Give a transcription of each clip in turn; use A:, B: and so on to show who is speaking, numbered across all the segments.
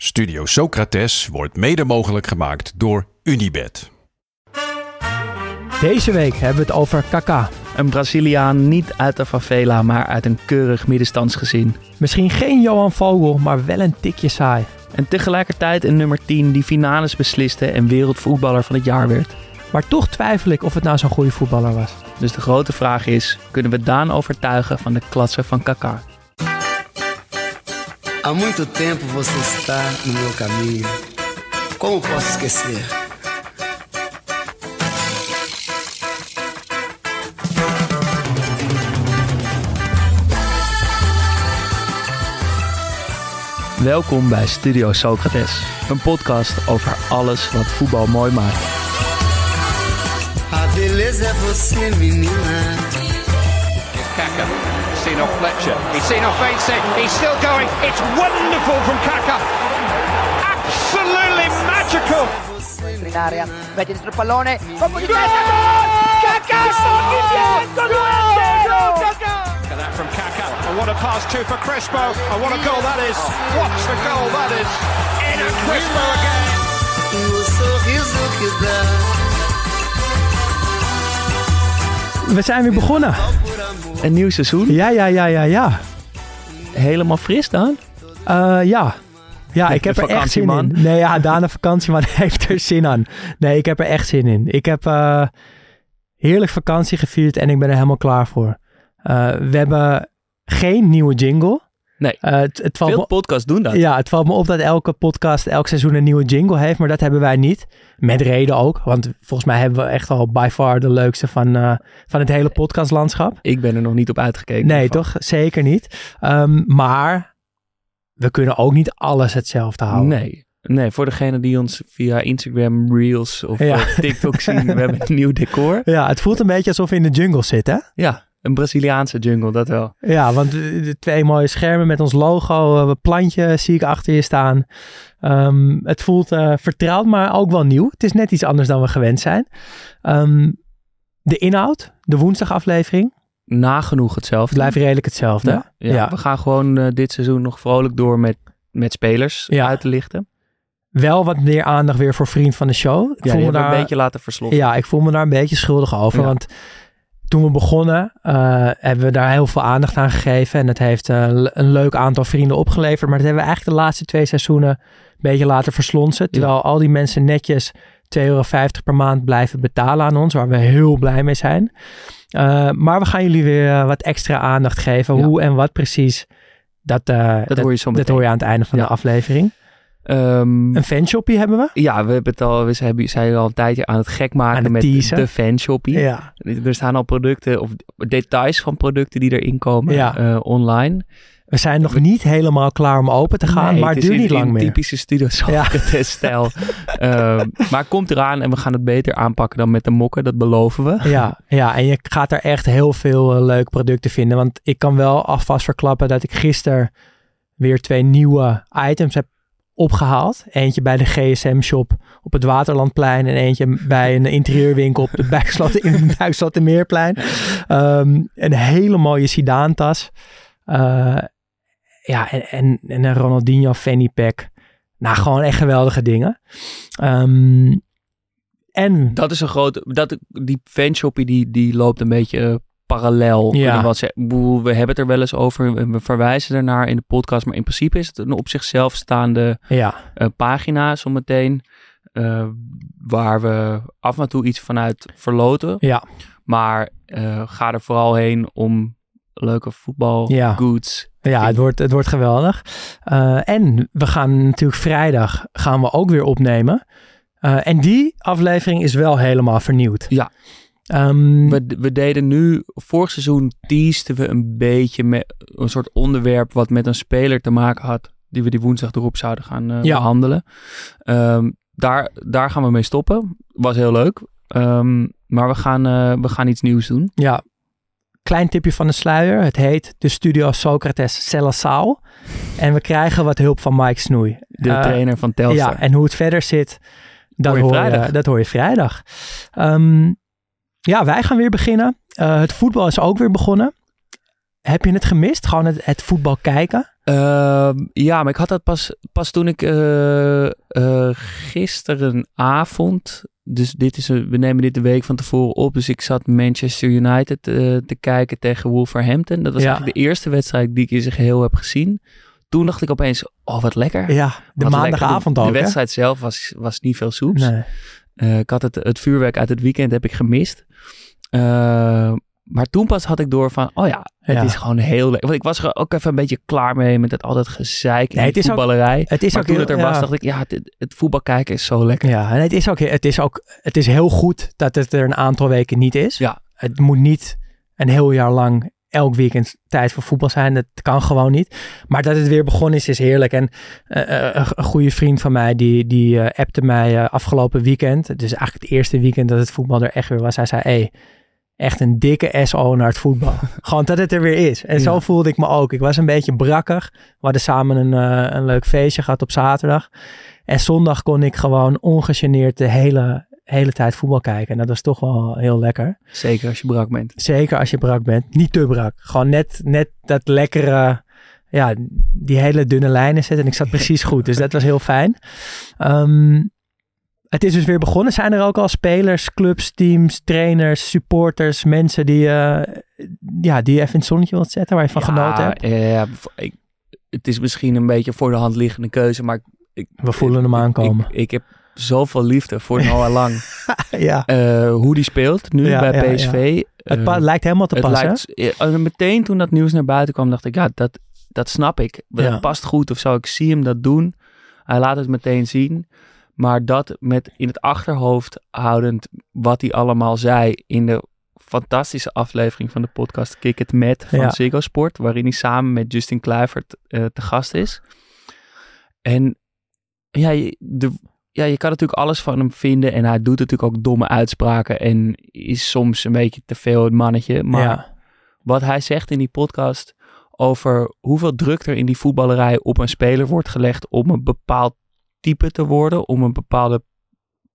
A: Studio Socrates wordt mede mogelijk gemaakt door Unibed.
B: Deze week hebben we het over Kaka.
C: Een Braziliaan niet uit de favela, maar uit een keurig middenstandsgezin.
B: Misschien geen Johan Vogel, maar wel een tikje saai.
C: En tegelijkertijd een nummer 10 die finales besliste en wereldvoetballer van het jaar werd.
B: Maar toch twijfel ik of het nou zo'n goede voetballer was.
C: Dus de grote vraag is, kunnen we Daan overtuigen van de klasse van Kaka?
D: Há muito tempo você está no meu caminho. Como posso esquecer?
C: Welkom bij Studio Socrates, een podcast over alles wat voetbal mooi maakt.
D: A beleza é você, menina.
E: Kaka. Seen off Fletcher. He's seen off Ainsley. He's still going. It's wonderful from Kaka. Absolutely magical.
F: in area, mette dentro il pallone, colpo di testa! Kaká,
E: Look at that from Kaka. And what a pass too for Crespo. And what a goal that is. What a goal that is. In a Crespo again.
D: O sorriso que dá.
B: We zijn weer begonnen.
C: Een nieuw seizoen,
B: Ja, ja, ja, ja, ja.
C: helemaal fris dan?
B: Eh, ja. Ja, ik heb er echt zin in. Nee, ja, Daan vakantieman heeft er zin aan. Nee, ik heb er echt zin in. Ik heb eh, heerlijk vakantie gevierd en ik ben er helemaal klaar voor. Eh, we hebben geen nieuwe jingle.
C: Nee.
B: Eh, het, het valt
C: Veel
B: me
C: podcasts doen dat.
B: Ja, het valt me op dat elke podcast elk seizoen een nieuwe jingle heeft, maar dat hebben wij niet. Met reden ook, want volgens mij hebben we echt al by far de leukste van, eh, van het hele podcastlandschap.
C: Ik ben er nog niet op uitgekeken.
B: Nee, toch? Zeker niet. Ehm, maar we kunnen ook niet alles hetzelfde houden.
C: Nee. Nee, voor degene die ons via Instagram Reels of
B: Ja.
C: eh, TikTok zien, we hebben een nieuw decor.
B: Ja, het voelt een beetje alsof we in de jungle zitten.
C: Ja, een Braziliaanse jungle, dat wel.
B: Ja, want de twee mooie schermen met ons logo, eh, plantje zie ik achter je staan. Ehm, het voelt eh, vertrouwd, maar ook wel nieuw. Het is net iets anders dan we gewend zijn. Ehm, de inhoud, de woensdagaflevering,
C: Nagenoeg hetzelfde.
B: blijft redelijk hetzelfde.
C: Ja, ja,
B: Ja.
C: we gaan gewoon eh, dit seizoen nog vrolijk door met, met spelers
B: Ja.
C: uit te lichten.
B: Wel wat meer aandacht weer voor vriend van de show. Ik
C: Ja,
B: voel me daar
C: een beetje laten versloffen.
B: Ja, ik voel me daar een beetje schuldig over.
C: Ja.
B: Want toen we begonnen, eh, hebben we daar heel veel aandacht aan gegeven. En het heeft eh, een leuk aantal vrienden opgeleverd. Maar dat hebben we eigenlijk de laatste twee seizoenen een beetje laten verslonsen. Terwijl al die mensen netjes 2,50 euro per maand blijven betalen aan ons. Waar we heel blij mee zijn. Eh, maar we gaan jullie weer wat extra aandacht geven.
C: Ja.
B: Hoe en wat precies. Dat,
C: dat, hoor je zo
B: dat hoor je aan het einde van
C: Ja.
B: de aflevering.
C: Ehm,
B: Een fanshopie hebben we.
C: ja, we hebben het al, we zijn, al een tijdje aan het gek maken
B: het
C: met
B: teasen.
C: de fanshoppie.
B: Ja.
C: Er staan al producten of details van producten die erin komen
B: Ja.
C: eh, online.
B: We zijn nog niet helemaal klaar om open te gaan.
C: Nee,
B: maar het duurt niet lang meer.
C: typische studio stijl Ehm, maar het komt eraan en we gaan het beter aanpakken dan met de mokken, dat beloven we.
B: Ja, ja, en je gaat er echt heel veel eh, leuke producten vinden. Want ik kan wel alvast verklappen dat ik gisteren weer twee nieuwe items heb opgehaald. Eentje bij de GSM-shop op het Waterlandplein en eentje bij een interieurwinkel op de Bijkslot, in het Bijkslotermeerplein. Ehm een hele mooie Sidaan-tas. Eh, ja, en, en, en een Ronaldinho fanny pack. Nou, gewoon echt geweldige dingen. Ehm, en
C: Dat is een grote, dat, die fanshoppie die, die loopt een beetje eh, parallel.
B: Ja.
C: kunnen. Ik bedoel, We hebben het er wel eens over. en We verwijzen ernaar in de podcast. Maar in principe is het een op zichzelf staande
B: Ja,
C: eh, pagina zometeen. eh, waar we af en toe iets vanuit verloten.
B: ja,
C: Maar eh, ga er vooral heen om leuke voetbal,
B: Ja.
C: goods.
B: ja het, wordt, het wordt geweldig. En we gaan natuurlijk vrijdag gaan we ook weer opnemen. En die aflevering is wel helemaal vernieuwd.
C: Ja.
B: Ehm,
C: We, we deden nu, vorig seizoen teasten we een beetje met een soort onderwerp wat met een speler te maken had, die we die woensdag erop zouden gaan eh,
B: Ja.
C: behandelen. Ehm, daar, daar gaan we mee stoppen. Was heel leuk. Ehm, maar we gaan, eh, we gaan iets nieuws doen.
B: Ja, klein tipje van de sluier. Het heet de Studio Socrates Celasaal. En we krijgen wat hulp van Mike Snoei.
C: De
B: Eh,
C: trainer van Telstar.
B: Ja, en hoe het verder zit, dat
C: Hoor je
B: hoor je,
C: vrijdag.
B: dat hoor je vrijdag. Ehm, ja, wij gaan weer beginnen. Eh, het voetbal is ook weer begonnen. Heb je het gemist? Gewoon het, het voetbal kijken?
C: Ehm, ja, maar ik had dat pas, pas toen ik eh, gisterenavond. Dus dit is een, we nemen dit de week van tevoren op. Dus ik zat Manchester United te kijken tegen Wolverhampton. Dat was
B: Ja.
C: eigenlijk de eerste wedstrijd die ik in zijn geheel heb gezien. Toen dacht ik opeens, oh wat lekker.
B: Ja, de
C: Wat
B: maandagavond
C: lekker.
B: ook.
C: De
B: hè?
C: wedstrijd zelf was, was niet veel soeps.
B: Nee.
C: Eh, ik had het, het vuurwerk uit het weekend heb ik gemist. Eh, maar toen pas had ik door van, oh ja, het
B: Ja.
C: is gewoon heel lekker. Want ik was er ook even een beetje klaar mee met het altijd gezeik in
B: Nee,
C: die
B: het is ook-
C: voetballerij.
B: Het is
C: maar
B: ook
C: toen
B: heel,
C: het er was, dacht ik, ja, het, het voetbal kijken is zo lekker.
B: Ja, en het is ook, het is ook het is heel goed dat het er een aantal weken niet is.
C: Ja.
B: Het moet niet een heel jaar lang elk weekend tijd voor voetbal zijn. Dat kan gewoon niet. Maar dat het weer begonnen is, is heerlijk. En eh, eh, een, een goede vriend van mij, die, die eh, appte mij afgelopen weekend. Dus eigenlijk het eerste weekend dat het voetbal er echt weer was. Hij zei, hey, echt een dikke SO naar het voetbal. gewoon dat het er weer is. En zo voelde ik me ook. Ik was een beetje brakkig. We hadden samen een, een leuk feestje gehad op zaterdag. En zondag kon ik gewoon ongegeneerd de hele, hele tijd voetbal kijken. En dat was toch wel heel lekker.
C: Zeker als je brak bent.
B: Zeker als je brak bent. Niet te brak. Gewoon net, net dat lekkere, ja, die hele dunne lijnen zetten. En ik zat precies goed. Dus dat was heel fijn. Ehm, het is dus weer begonnen. Zijn er ook al spelers, clubs, teams, trainers, supporters, mensen die, eh, ja, die je even in het zonnetje wilt zetten, waar je van genoten hebt?
C: ja, ik, het is misschien een beetje voor de hand liggende keuze, maar ik,
B: We voelen hem
C: ik-
B: aankomen.
C: Ik, ik heb zoveel liefde voor Noah Lang.
B: ja,
C: Eh, hoe die speelt nu
B: Ja,
C: bij
B: ja.
C: PSV.
B: het
C: eh,
B: lijkt helemaal te
C: het
B: passen.
C: lijkt, meteen toen dat nieuws naar buiten kwam, dacht ik, ja, dat, dat snap ik. Dat past goed of zo. Ik zie hem dat doen. Hij laat het meteen zien. Maar dat met in het achterhoofd houdend wat hij allemaal zei in de fantastische aflevering van de podcast Kick It Met van. Ziggo Sport, waarin hij samen met Justin Kluivert eh, te gast is. En ja, je, de, ja, je kan natuurlijk alles van hem vinden en hij doet natuurlijk ook domme uitspraken en is soms een beetje te veel het mannetje. Maar
B: ja.
C: wat hij zegt in die podcast over hoeveel druk er in die voetballerij op een speler wordt gelegd om een bepaald type te worden, om een bepaalde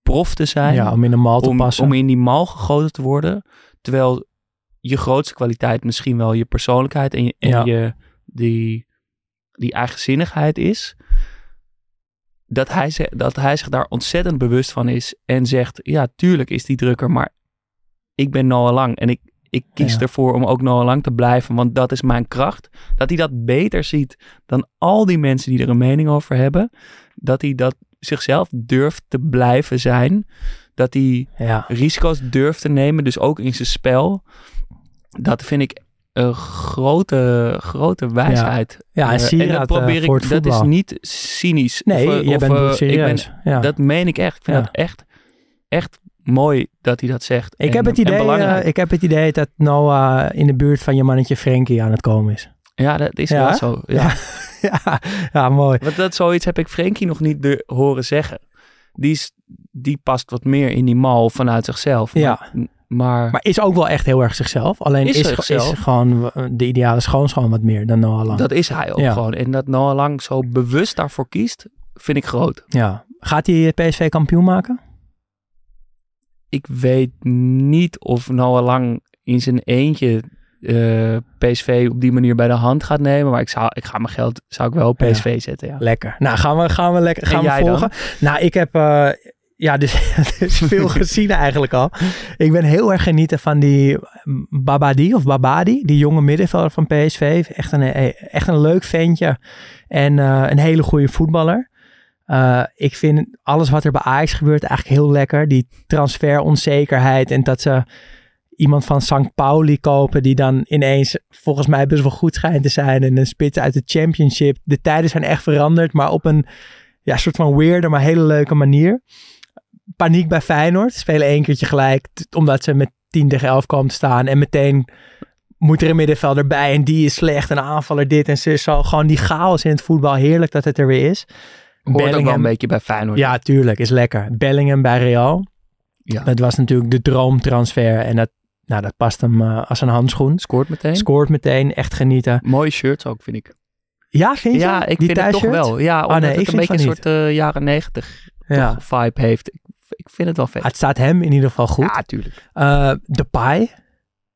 C: prof te zijn,
B: ja, om in een mal te
C: om,
B: passen.
C: om in die mal gegoten te worden, terwijl je grootste kwaliteit misschien wel je persoonlijkheid en, je, en
B: Ja.
C: je die, die eigenzinnigheid is. Dat hij, ze- dat hij zich daar ontzettend bewust van is en zegt, ja, tuurlijk is die drukker, maar ik ben Noah Lang en ik, ik kies
B: Ja.
C: ervoor om ook Noah Lang te blijven, want dat is mijn kracht. Dat hij dat beter ziet dan al die mensen die er een mening over hebben. Dat hij dat zichzelf durft te blijven zijn. Dat hij
B: ja.
C: risico's durft te nemen, dus ook in zijn spel. Dat vind ik een grote, grote wijsheid.
B: Ja, en
C: Eh,
B: Sieraad,
C: dat
B: eh,
C: probeer
B: voor
C: ik, dat is niet cynisch.
B: Nee,
C: of, eh,
B: jij
C: of,
B: bent
C: eh, ik
B: serieus.
C: ben-. Dat meen ik echt. Ik vind dat echt, echt mooi dat hij dat zegt.
B: ik,
C: En-
B: heb het
C: en
B: idee, eh, ik heb het idee dat Noah in de buurt van je mannetje Frenkie aan het komen is.
C: ja, dat is
B: Ja?
C: wel zo. Ja.
B: ja, ja, mooi.
C: Want dat zoiets heb ik Frenkie nog niet de, horen zeggen. Die, is, die past wat meer in die mal vanuit zichzelf.
B: Ja.
C: Maar, maar,
B: is ook wel echt heel erg zichzelf. Alleen
C: Is
B: is,
C: zichzelf.
B: is gewoon eh, de ideale schoonschoon wat meer dan Noah Lang.
C: dat is hij ook
B: Ja.
C: gewoon. En dat Noah Lang zo bewust daarvoor kiest, vind ik groot.
B: Ja. Gaat hij PSV kampioen maken?
C: Ik weet niet of Noah Lang in zijn eentje eh, PSV op die manier bij de hand gaat nemen. Maar ik, zou, ik ga mijn geld zou ik wel op
B: Ja.
C: PSV zetten, ja.
B: Lekker. Nou, gaan we, gaan we, lekker,
C: En
B: gaan we
C: jij dan?
B: volgen. Nou, ik heb, eh, ja, dus, dus veel gezien eigenlijk al. Ik ben heel erg genieten van die Babadi of Babadi, die jonge middenvelder van PSV. Echt een, echt een leuk ventje en uh, een hele goede voetballer. Uh, ik vind alles wat er bij Ajax gebeurt eigenlijk heel lekker. Die transferonzekerheid en dat ze iemand van St. Pauli kopen die dan ineens volgens mij best wel goed schijnt te zijn. En een spits uit de championship. De tijden zijn echt veranderd, maar op een ja, soort van weirde, maar hele leuke manier. Paniek bij Feyenoord. Spelen één keertje gelijk, omdat ze met 10 tegen 11 komen te staan. En meteen moet er een middenvelder bij en die is slecht. En aanvaller dit en ze zo. Gewoon die chaos in het voetbal. Heerlijk dat het er weer is.
C: Hoort Bellingham, ook wel een beetje bij Feyenoord.
B: Ja, tuurlijk. Is lekker. Bellingham bij Real. Ja. Dat was natuurlijk de droomtransfer. En dat, nou, dat past hem uh, als een handschoen.
C: Scoort meteen.
B: Scoort meteen. Echt genieten.
C: Mooie shirts ook, vind ik.
B: Ja, vind je?
C: Ja, ik
B: Die
C: vind het toch wel. Ja,
B: Oh,
C: omdat
B: nee,
C: het een beetje een soort eh, jaren negentig
B: Ja.
C: vibe heeft. Ik, vind het wel vet.
B: Het staat hem in ieder geval goed.
C: Ja, tuurlijk.
B: Eh de Pai.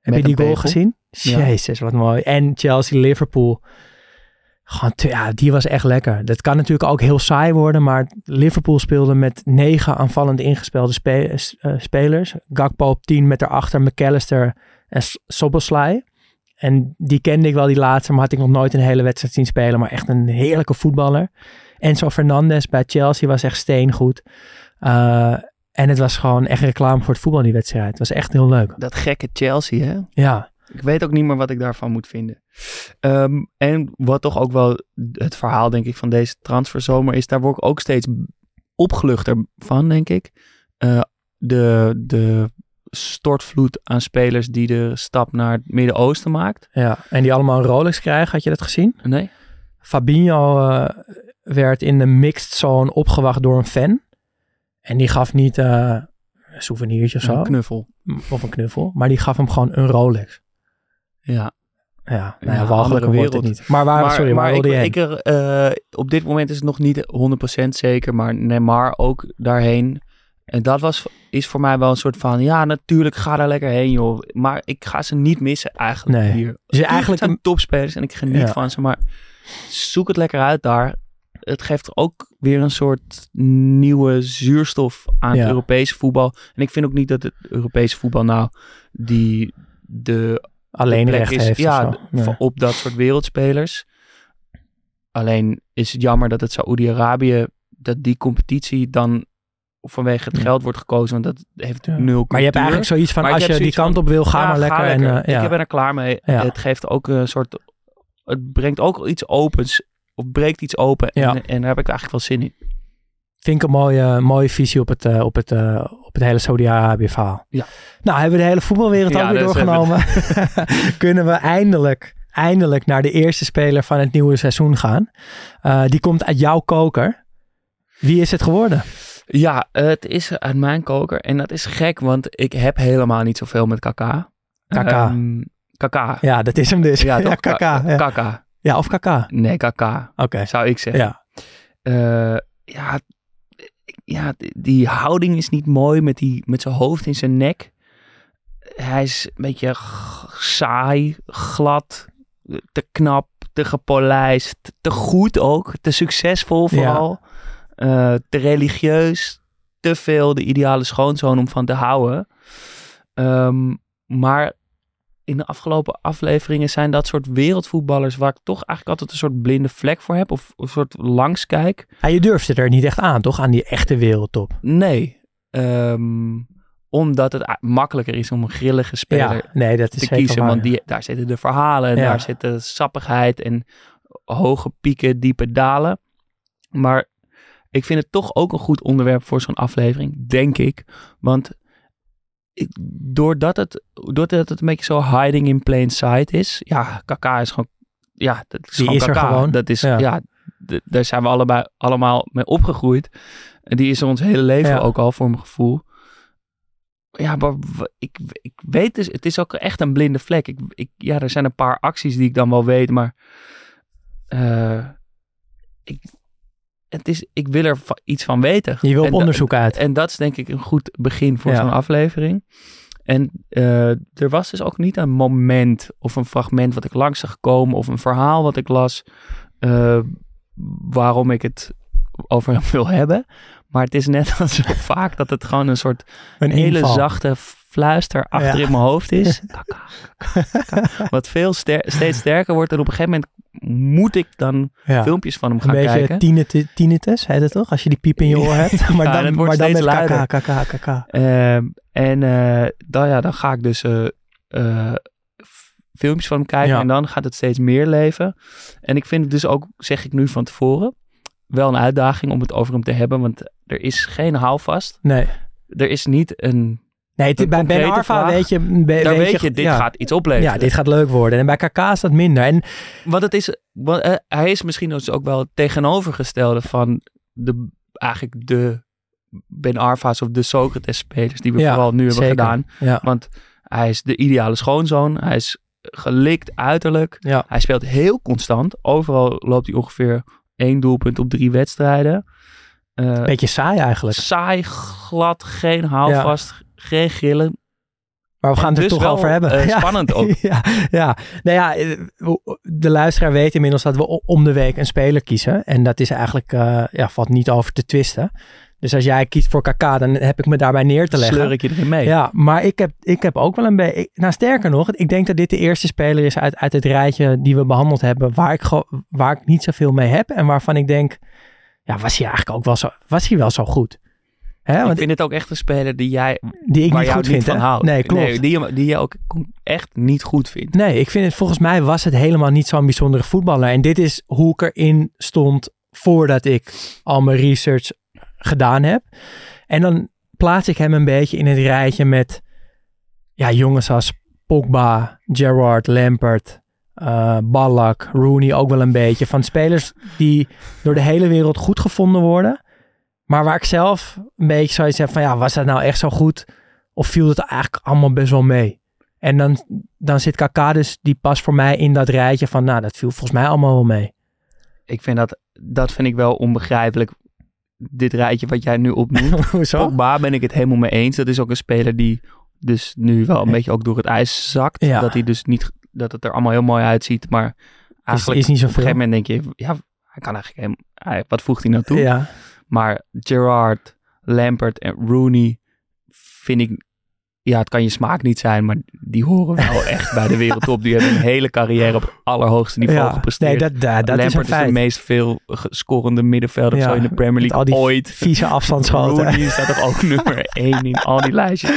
B: Heb
C: Met
B: je die
C: een
B: goal
C: pegel.
B: gezien?
C: Ja.
B: Jezus, wat mooi. En Chelsea-Liverpool. Gewoon, te- ja, die was echt lekker. Dat kan natuurlijk ook heel saai worden, maar Liverpool speelde met negen aanvallend ingespelde spe- s- eh, spelers. Gakpo op 10 met daarachter McAllister en S-. En die kende ik wel, die laatste, maar had ik nog nooit een hele wedstrijd zien spelen. Maar echt een heerlijke voetballer. Enzo Fernandez bij Chelsea was echt steengoed. Eh, en het was gewoon echt reclame voor het voetbal, die wedstrijd. Het was echt heel leuk.
C: Dat gekke Chelsea, hè?
B: Ja,
C: Ik weet ook niet meer wat ik daarvan moet vinden. Ehm, en wat toch ook wel het verhaal, denk ik, van deze transferzomer is, daar word ik ook steeds opgeluchter van, denk ik. Eh, de, de stortvloed aan spelers die de stap naar het Midden-Oosten maakt.
B: ja. En die allemaal een Rolex krijgen, had je dat gezien?
C: Nee?
B: Fabinho eh, werd in de mixed zone opgewacht door een fan. En die gaf niet een souvenirtje of zo.
C: Een knuffel.
B: of een knuffel. Maar die gaf hem gewoon een Rolex.
C: Ja.
B: Ja, nou
C: Ja,
B: ja,
C: andere wereld.
B: niet. Maar waar, sorry, waar
C: ik,
B: wilde je
C: ik er, eh, op dit moment is het nog niet 100% zeker, maar Neymar ook daarheen. En dat was, is voor mij wel een soort van, ja, natuurlijk ga daar lekker heen, joh. Maar ik ga ze niet missen eigenlijk
B: Nee.
C: hier. Tuurlijk,
B: eigenlijk
C: zijn
B: een-
C: topspelers en ik geniet
B: Ja.
C: van ze, maar zoek het lekker uit daar. Het geeft ook weer een soort nieuwe zuurstof aan
B: Ja.
C: het Europese voetbal. En ik vind ook niet dat het Europese voetbal nou die de
B: alleen recht
C: is,
B: heeft.
C: ja, op dat soort wereldspelers. Alleen is het jammer dat het Saoedi-Arabië, dat die competitie dan vanwege het geld wordt gekozen, want dat heeft nul
B: Maar je hebt eigenlijk zoiets van,
C: Maar
B: als je die kant
C: van,
B: op wil, ga
C: Ja,
B: maar lekker. En,
C: lekker.
B: ja.
C: Ik ben er klaar mee. Het geeft ook een soort, het brengt ook iets opens, of breekt iets open.
B: Ja.
C: En, en daar heb ik eigenlijk wel zin in.
B: Vind ik een mooie, mooie visie op het, eh, op het, eh, op het hele Saudi-Arabië verhaal.
C: Ja.
B: Nou, hebben we de hele voetbalwereld
C: Ja,
B: ook weer doorgenomen. Kunnen we eindelijk, eindelijk naar de eerste speler van het nieuwe seizoen gaan. Eh, die komt uit jouw koker. Wie is het geworden?
C: Ja, het is uit mijn koker. En dat is gek, want ik heb helemaal niet zoveel met Kaka.
B: Kaka.
C: Ehm, Kaka.
B: Ja, dat is hem dus.
C: Ja, toch?
B: Kaka.
C: Ka-
B: Ja.
C: Kaka.
B: Ja, of Kaka.
C: Nee, Kaka,
B: Oké.
C: zou ik zeggen.
B: Ja.
C: Eh, ja, ja, die- houding is niet mooi met, die, met zijn hoofd in zijn nek. Hij is een beetje saai, glad, te knap, te gepolijst, te goed ook, te succesvol
B: Ja.
C: vooral. Eh, te religieus, te veel de ideale schoonzoon om van te houden. Ehm, maar in de afgelopen afleveringen zijn dat soort wereldvoetballers waar ik toch eigenlijk altijd een soort blinde vlek voor heb. Of een soort langskijk.
B: Ja, je durfde er niet echt aan, toch? Aan die echte wereldtop.
C: Nee. Ehm, omdat het makkelijker is om een grillige speler
B: Ja, nee, dat is
C: te kiezen.
B: waar,
C: Want die, daar zitten de verhalen, en
B: Ja.
C: daar zit de sappigheid en hoge pieken, diepe dalen. Maar ik vind het toch ook een goed onderwerp voor zo'n aflevering, denk ik. Want doordat, het, doordat het een beetje zo hiding in plain sight is. Ja, Kaka is gewoon... Ja, dat is
B: Die
C: gewoon
B: is er
C: Kaka.
B: gewoon.
C: Dat is,
B: Ja.
C: daar zijn we allebei allemaal mee opgegroeid. En die is er ons hele leven
B: Ja.
C: ook al, voor mijn gevoel. Ja, maar ik, ik weet dus, het is ook echt een blinde vlek. Ik, ik, ja, er zijn een paar acties die ik dan wel weet, maar eh, ik, het is, ik wil er iets van weten.
B: Je wil op onderzoek uit.
C: En dat is denk ik een goed begin voor
B: Ja.
C: zo'n aflevering. En eh, er was dus ook niet een moment of een fragment wat ik langs zag komen of een verhaal wat ik las eh, waarom ik het over hem wil hebben. Maar het is net als vaak dat het gewoon een soort
B: Een
C: hele
B: inval.
C: zachte fluister achter
B: Ja.
C: in mijn hoofd is. Kaka, kaka. Wat veel ster- steeds sterker wordt. En op een gegeven moment moet ik dan
B: Ja.
C: filmpjes van hem
B: Een
C: gaan
B: beetje
C: kijken.
B: tinnitus, heet het toch? Als je die piep in je oor hebt. Maar dan,
C: wordt
B: maar dan met
C: luider.
B: kaka, kaka, kaka.
C: Ehm, en eh, dan, ja, dan ga ik dus eh, eh, filmpjes van hem kijken en dan gaat het steeds meer leven. En ik vind het dus ook, zeg ik nu van tevoren, wel een uitdaging om het over hem te hebben, want er is geen houvast.
B: Nee.
C: Er is niet een...
B: Nee, het- bij Ben Arfa
C: vraag.
B: weet je... be-
C: weet je, dit
B: ja.
C: gaat iets opleveren.
B: Ja, dit gaat leuk worden. En bij KK is dat minder. En
C: Want het is, want, eh, hij is misschien dus ook wel het tegenovergestelde van de, eigenlijk de Ben Arfa's of de Socrates-spelers die we
B: Ja,
C: vooral nu hebben
B: zeker.
C: gedaan.
B: ja,
C: Want hij is de ideale schoonzoon. Hij is gelikt uiterlijk.
B: ja.
C: Hij speelt heel constant. Overal loopt hij ongeveer één doelpunt op drie wedstrijden. Eh,
B: beetje saai eigenlijk.
C: saai, glad, geen houvast, geen grillen.
B: Maar we gaan het er
C: dus
B: toch
C: wel,
B: over hebben.
C: eh,
B: Ja.
C: spannend ook.
B: ja, ja. Nou ja, eh, de luisteraar weet inmiddels dat we om de week een speler kiezen. En dat is eigenlijk, eh, ja, valt niet over te twisten. Dus als jij kiest voor KK, dan heb ik me daarbij neer te leggen.
C: Sleur ik je erin mee.
B: Ja, maar ik heb, ik heb ook wel een beetje... Nou, sterker nog, ik denk dat dit de eerste speler is uit, uit het rijtje die we behandeld hebben... Waar ik, waar ik niet zoveel mee heb en waarvan ik denk... Ja, was hij eigenlijk ook wel zo, was hij wel zo goed? Hè?
C: ik
B: Want
C: vind het ook echt een speler die jij
B: die ik niet goed
C: niet
B: vind,
C: van houdt.
B: Nee, klopt.
C: Nee, die, je- die je ook echt niet goed vindt.
B: Nee, ik vind het volgens mij was het helemaal niet zo'n bijzondere voetballer. En dit is hoe ik erin stond voordat ik al mijn research gedaan heb. En dan plaats ik hem een beetje in het rijtje met ja, jongens als Pogba, Gerrard, Lampert, eh Ballack, Rooney ook wel een beetje. Van spelers die door de hele wereld goed gevonden worden. Maar waar ik zelf een beetje zoiets heb van ja, was dat nou echt zo goed? Of viel het eigenlijk allemaal best wel mee? En dan, dan zit KK dus, die past voor mij in dat rijtje van, nou, dat viel volgens mij allemaal wel mee.
C: Ik vind dat, dat vind ik wel onbegrijpelijk. Dit rijtje wat jij nu opnoemt.
B: Hoezo?
C: Pogba ben ik het helemaal mee eens. Dat is ook een speler die dus nu wel een beetje ook door het ijs zakt.
B: Ja.
C: Dat hij dus niet, dat het er allemaal heel mooi uitziet. Maar eigenlijk
B: is niet
C: op een gegeven moment denk je, ja, hij kan eigenlijk helemaal, wat voegt hij nou toe?
B: Ja,
C: Maar Gerrard, Lampert en Rooney vind ik, ja, het kan je smaak niet zijn, maar die horen wel echt bij de wereldtop. Die hebben een hele carrière op allerhoogste niveau
B: ja.
C: gepresteerd.
B: Nee, dat, dat,
C: Lampert is, de meest veel scorende middenvelder
B: Ja,
C: zo in de Premier League
B: al die
C: ooit.
B: Vieze afstandsschoten.
C: Rooney staat toch ook nummer één in al die lijstjes.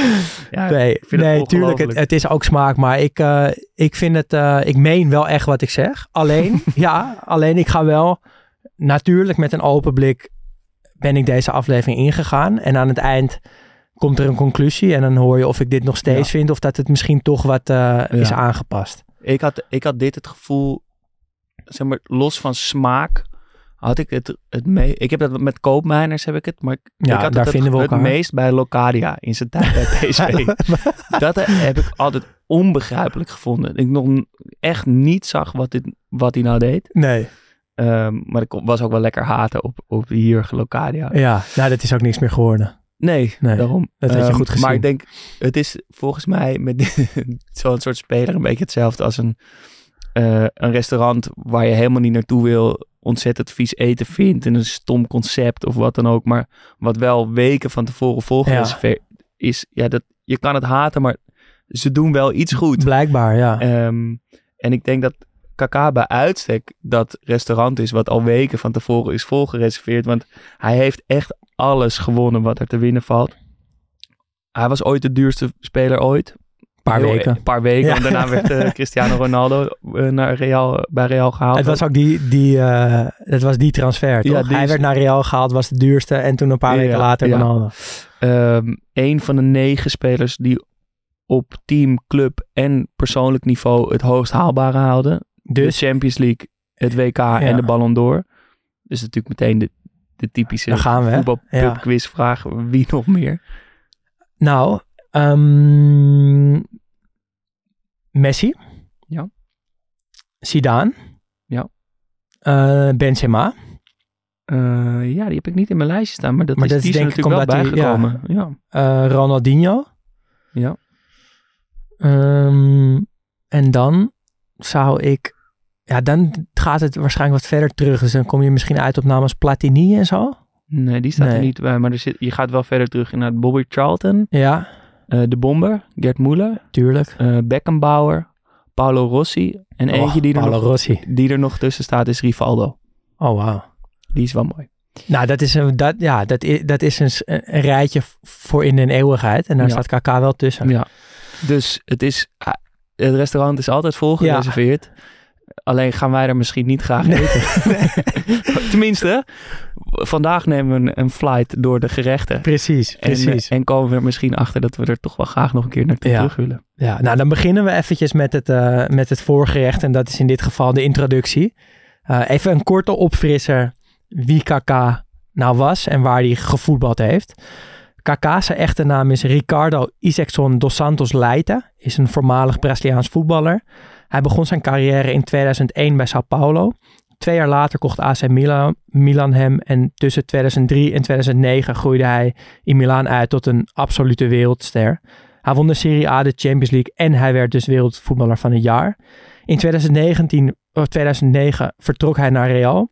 C: Ja,
B: Nee,
C: het
B: nee tuurlijk, het,
C: ongelooflijk.
B: het is ook smaak, maar ik, eh, ik vind het, eh, ik meen wel echt wat ik zeg. Alleen, ja, alleen ik ga wel natuurlijk met een open blik ben ik deze aflevering ingegaan. En aan het eind komt er een conclusie en dan hoor je of ik dit nog steeds vind of dat het misschien toch wat eh, is aangepast.
C: Ik had, ik had dit het gevoel, zeg maar, los van smaak, had ik het, het mee. Ik heb dat met koopmijners, heb ik het, maar ik,
B: Ja,
C: ik had
B: daar
C: het,
B: vinden we
C: het
B: elkaar.
C: meest bij Locadia in zijn tijd bij PSV. dat heb ik altijd onbegrijpelijk gevonden. Ik nog echt niet zag wat, dit, wat hij nou deed.
B: Nee,
C: Ehm, maar ik was ook wel lekker haten op, op hier Locadia.
B: ja, nou dat is ook niks meer geworden.
C: Nee,
B: Nee,
C: daarom.
B: dat had je
C: Ehm,
B: goed gezien.
C: Maar ik denk, het is volgens mij met zo'n soort speler een beetje hetzelfde als een, eh, een restaurant waar je helemaal niet naartoe wil, ontzettend vies eten vindt en een stom concept of wat dan ook, maar wat wel weken van tevoren volgereserveerd is. Ja, dat, je kan het haten, maar ze doen wel iets goed.
B: Blijkbaar, ja.
C: Ehm, en ik denk dat Kaka bij uitstek dat restaurant is wat al weken van tevoren is volgereserveerd. Want hij heeft echt alles gewonnen wat er te winnen valt. Hij was ooit de duurste speler ooit.
B: Een paar
C: Heel-
B: weken.
C: Een paar weken.
B: Ja.
C: En daarna werd eh, Cristiano Ronaldo eh, naar Real, bij Real gehaald.
B: Het was ook die, die, eh, het was die transfer, toch?
C: Ja, die
B: Hij
C: is-
B: werd naar Real gehaald, was de duurste. En toen een paar
C: Ja,
B: weken later. Ronaldo.
C: Ehm, een van de negen spelers die op team, club en persoonlijk niveau het hoogst haalbare haalden.
B: Dus
C: de Champions League, het WK en de Ballon d'Or. Dus natuurlijk meteen de, de typische
B: Daar gaan we, hè?
C: voetbalpub
B: Ja.
C: quizvraag. Wie nog meer?
B: Nou, ehm, Messi.
C: Ja.
B: Zidane.
C: Ja.
B: Eh, Benzema.
C: Eh, ja, die heb ik niet in mijn lijstje staan, maar dat
B: Maar
C: is,
B: dat
C: die
B: is denk ik
C: natuurlijk wel bijgekomen. Ja.
B: eh, Ronaldinho.
C: Ja.
B: Ehm, en dan zou ik... Ja, dan gaat het waarschijnlijk wat verder terug. Dus dan kom je misschien uit op namens Platini en zo.
C: Nee, die staat er niet bij. Maar er zit, je gaat wel verder terug naar Bobby Charlton.
B: Ja,
C: eh, de Bomber. Gert Muller.
B: tuurlijk.
C: eh Beckenbauer. Paolo Rossi. En
B: Oh,
C: eentje die er,
B: Paolo
C: nog,
B: Rossi.
C: die er nog tussen staat is Rivaldo.
B: Oh, wauw.
C: Die is wel mooi.
B: Nou, dat is een, dat, ja, dat is, dat is een, rijtje voor in de eeuwigheid. En daar
C: Ja.
B: staat KK wel tussen.
C: Ja. Dus het is... het restaurant is altijd vol
B: Ja.
C: Alleen gaan wij er misschien niet graag eten. Tenminste, vandaag nemen we een, een flight door de gerechten.
B: Precies,
C: En,
B: precies.
C: en komen we er misschien achter dat we er toch wel graag nog een keer naartoe
B: Ja.
C: terug willen.
B: Ja, nou dan beginnen we eventjes met het, eh, met het voorgerecht. En dat is in dit geval de introductie. Eh, even een korte opfrisser wie KK nou was en waar hij gevoetbald heeft. Zijn echte naam is Ricardo Isaacson dos Santos Leite. Is een voormalig Braziliaans voetballer. Hij begon zijn carrière in 2001 bij Sao Paulo. Twee jaar later kocht AC Milan, hem. En tussen 2003 en 2009 groeide hij in Milaan uit tot een absolute wereldster. Hij won de Serie A, de Champions League en hij werd dus wereldvoetballer van het jaar. In 2019, of 2009 vertrok hij naar Real.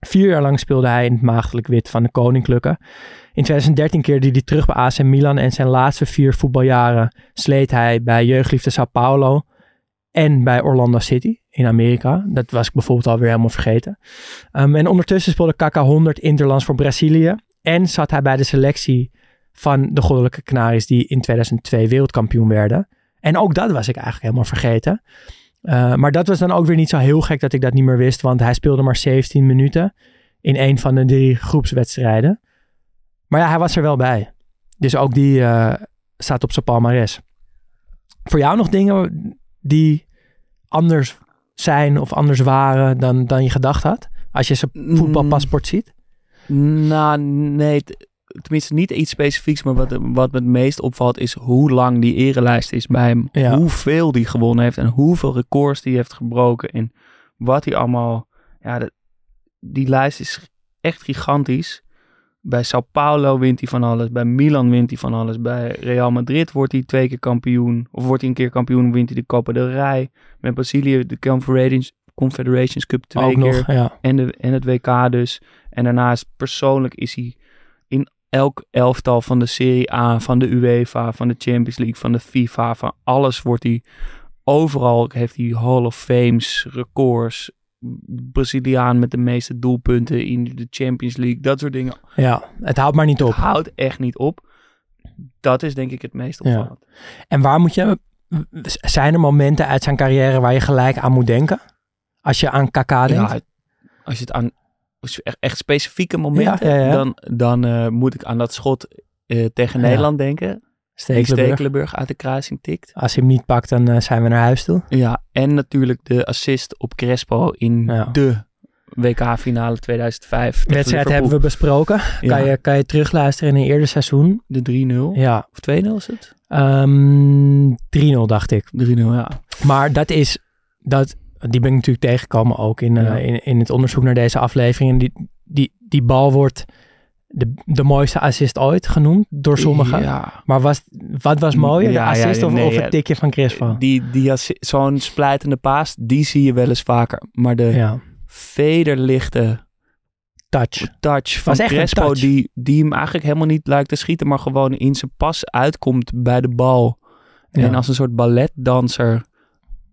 B: Vier jaar lang speelde hij in het maagdelijk wit van de Koninklijke. In 2013 keerde hij terug bij AC Milan en zijn laatste vier voetbaljaren sleet hij bij jeugdliefde Sao Paulo en bij Orlando City in Amerika. Dat was ik bijvoorbeeld alweer helemaal vergeten. Um, en ondertussen speelde KK 100 Interlands voor Brazilië en zat hij bij de selectie van de Goddelijke Canaries die in 2002 wereldkampioen werden. En ook dat was ik eigenlijk helemaal vergeten. Uh, maar dat was dan ook weer niet zo heel gek dat ik dat niet meer wist, want hij speelde maar 17 minuten in een van de drie groepswedstrijden. Maar ja, hij was er wel bij. Dus ook die uh, staat op zijn palmares. Voor jou nog dingen die anders zijn of anders waren dan, dan je gedacht had? Als je zijn voetbalpaspoort ziet?
C: Nou, nee. Tenminste, niet iets specifieks, maar wat, wat me het meest opvalt is hoe lang die erelijst is bij hem.
B: Ja.
C: Hoeveel die gewonnen heeft en hoeveel records die heeft gebroken. En wat hij allemaal... Ja, dat, die lijst is echt gigantisch. Bij Sao Paulo wint hij van alles. Bij Milan wint hij van alles. Bij Real Madrid wordt hij twee keer kampioen. Of wordt hij een keer kampioen, wint hij de Copa del Rey. Met Brazilië de Confederations, Confederations Cup twee
B: Ook
C: keer.
B: nog, ja.
C: en, de, en het WK dus. En daarnaast persoonlijk is hij in elk elftal van de Serie A, van de UEFA, van de Champions League, van de FIFA, van alles wordt hij... Overal heeft hij Hall of Fames, records, Braziliaan met de meeste doelpunten in de Champions League, dat soort dingen.
B: Ja, het houdt maar niet op.
C: Het houdt echt niet op. Dat is denk ik het meest opvallend.
B: Ja. En waar moet je... Zijn er momenten uit zijn carrière waar je gelijk aan moet denken? Als je aan KK denkt?
C: Ja, als je het aan echt, echt specifieke momenten,
B: Ja,
C: dan, dan uh, moet ik aan dat schot uh, tegen. Nederland denken.
B: Stekelenburg.
C: Die Stekelenburg uit de kruising tikt.
B: Als hij hem niet pakt, dan uh, zijn we naar huis toe.
C: Ja, en natuurlijk de assist op Crespo in
B: Ja.
C: de WK-finale 2005.
B: De wedstrijd hebben we besproken.
C: Ja.
B: Kan, je, kan je terugluisteren in een eerder seizoen?
C: De 3-0.
B: Ja.
C: Of 2-0 is het?
B: Um, 3-0 dacht ik.
C: 3-0, ja.
B: Maar dat is, dat, die ben ik natuurlijk tegengekomen ook in, uh, in, in het onderzoek naar deze aflevering. En die, die, die bal wordt de, de mooiste assist ooit genoemd door sommigen.
C: Ja.
B: Maar was, wat was mooier?
C: Ja,
B: de assist
C: ja,
B: of,
C: nee,
B: of het tikje van Crespo?
C: Die, die zo'n splijtende paas, die zie je wel eens vaker. Maar de vederlichte
B: touch,
C: touch van Crespo. Die, die hem eigenlijk helemaal niet lijkt te schieten, maar gewoon in zijn pas uitkomt bij de bal. En als een soort balletdanser.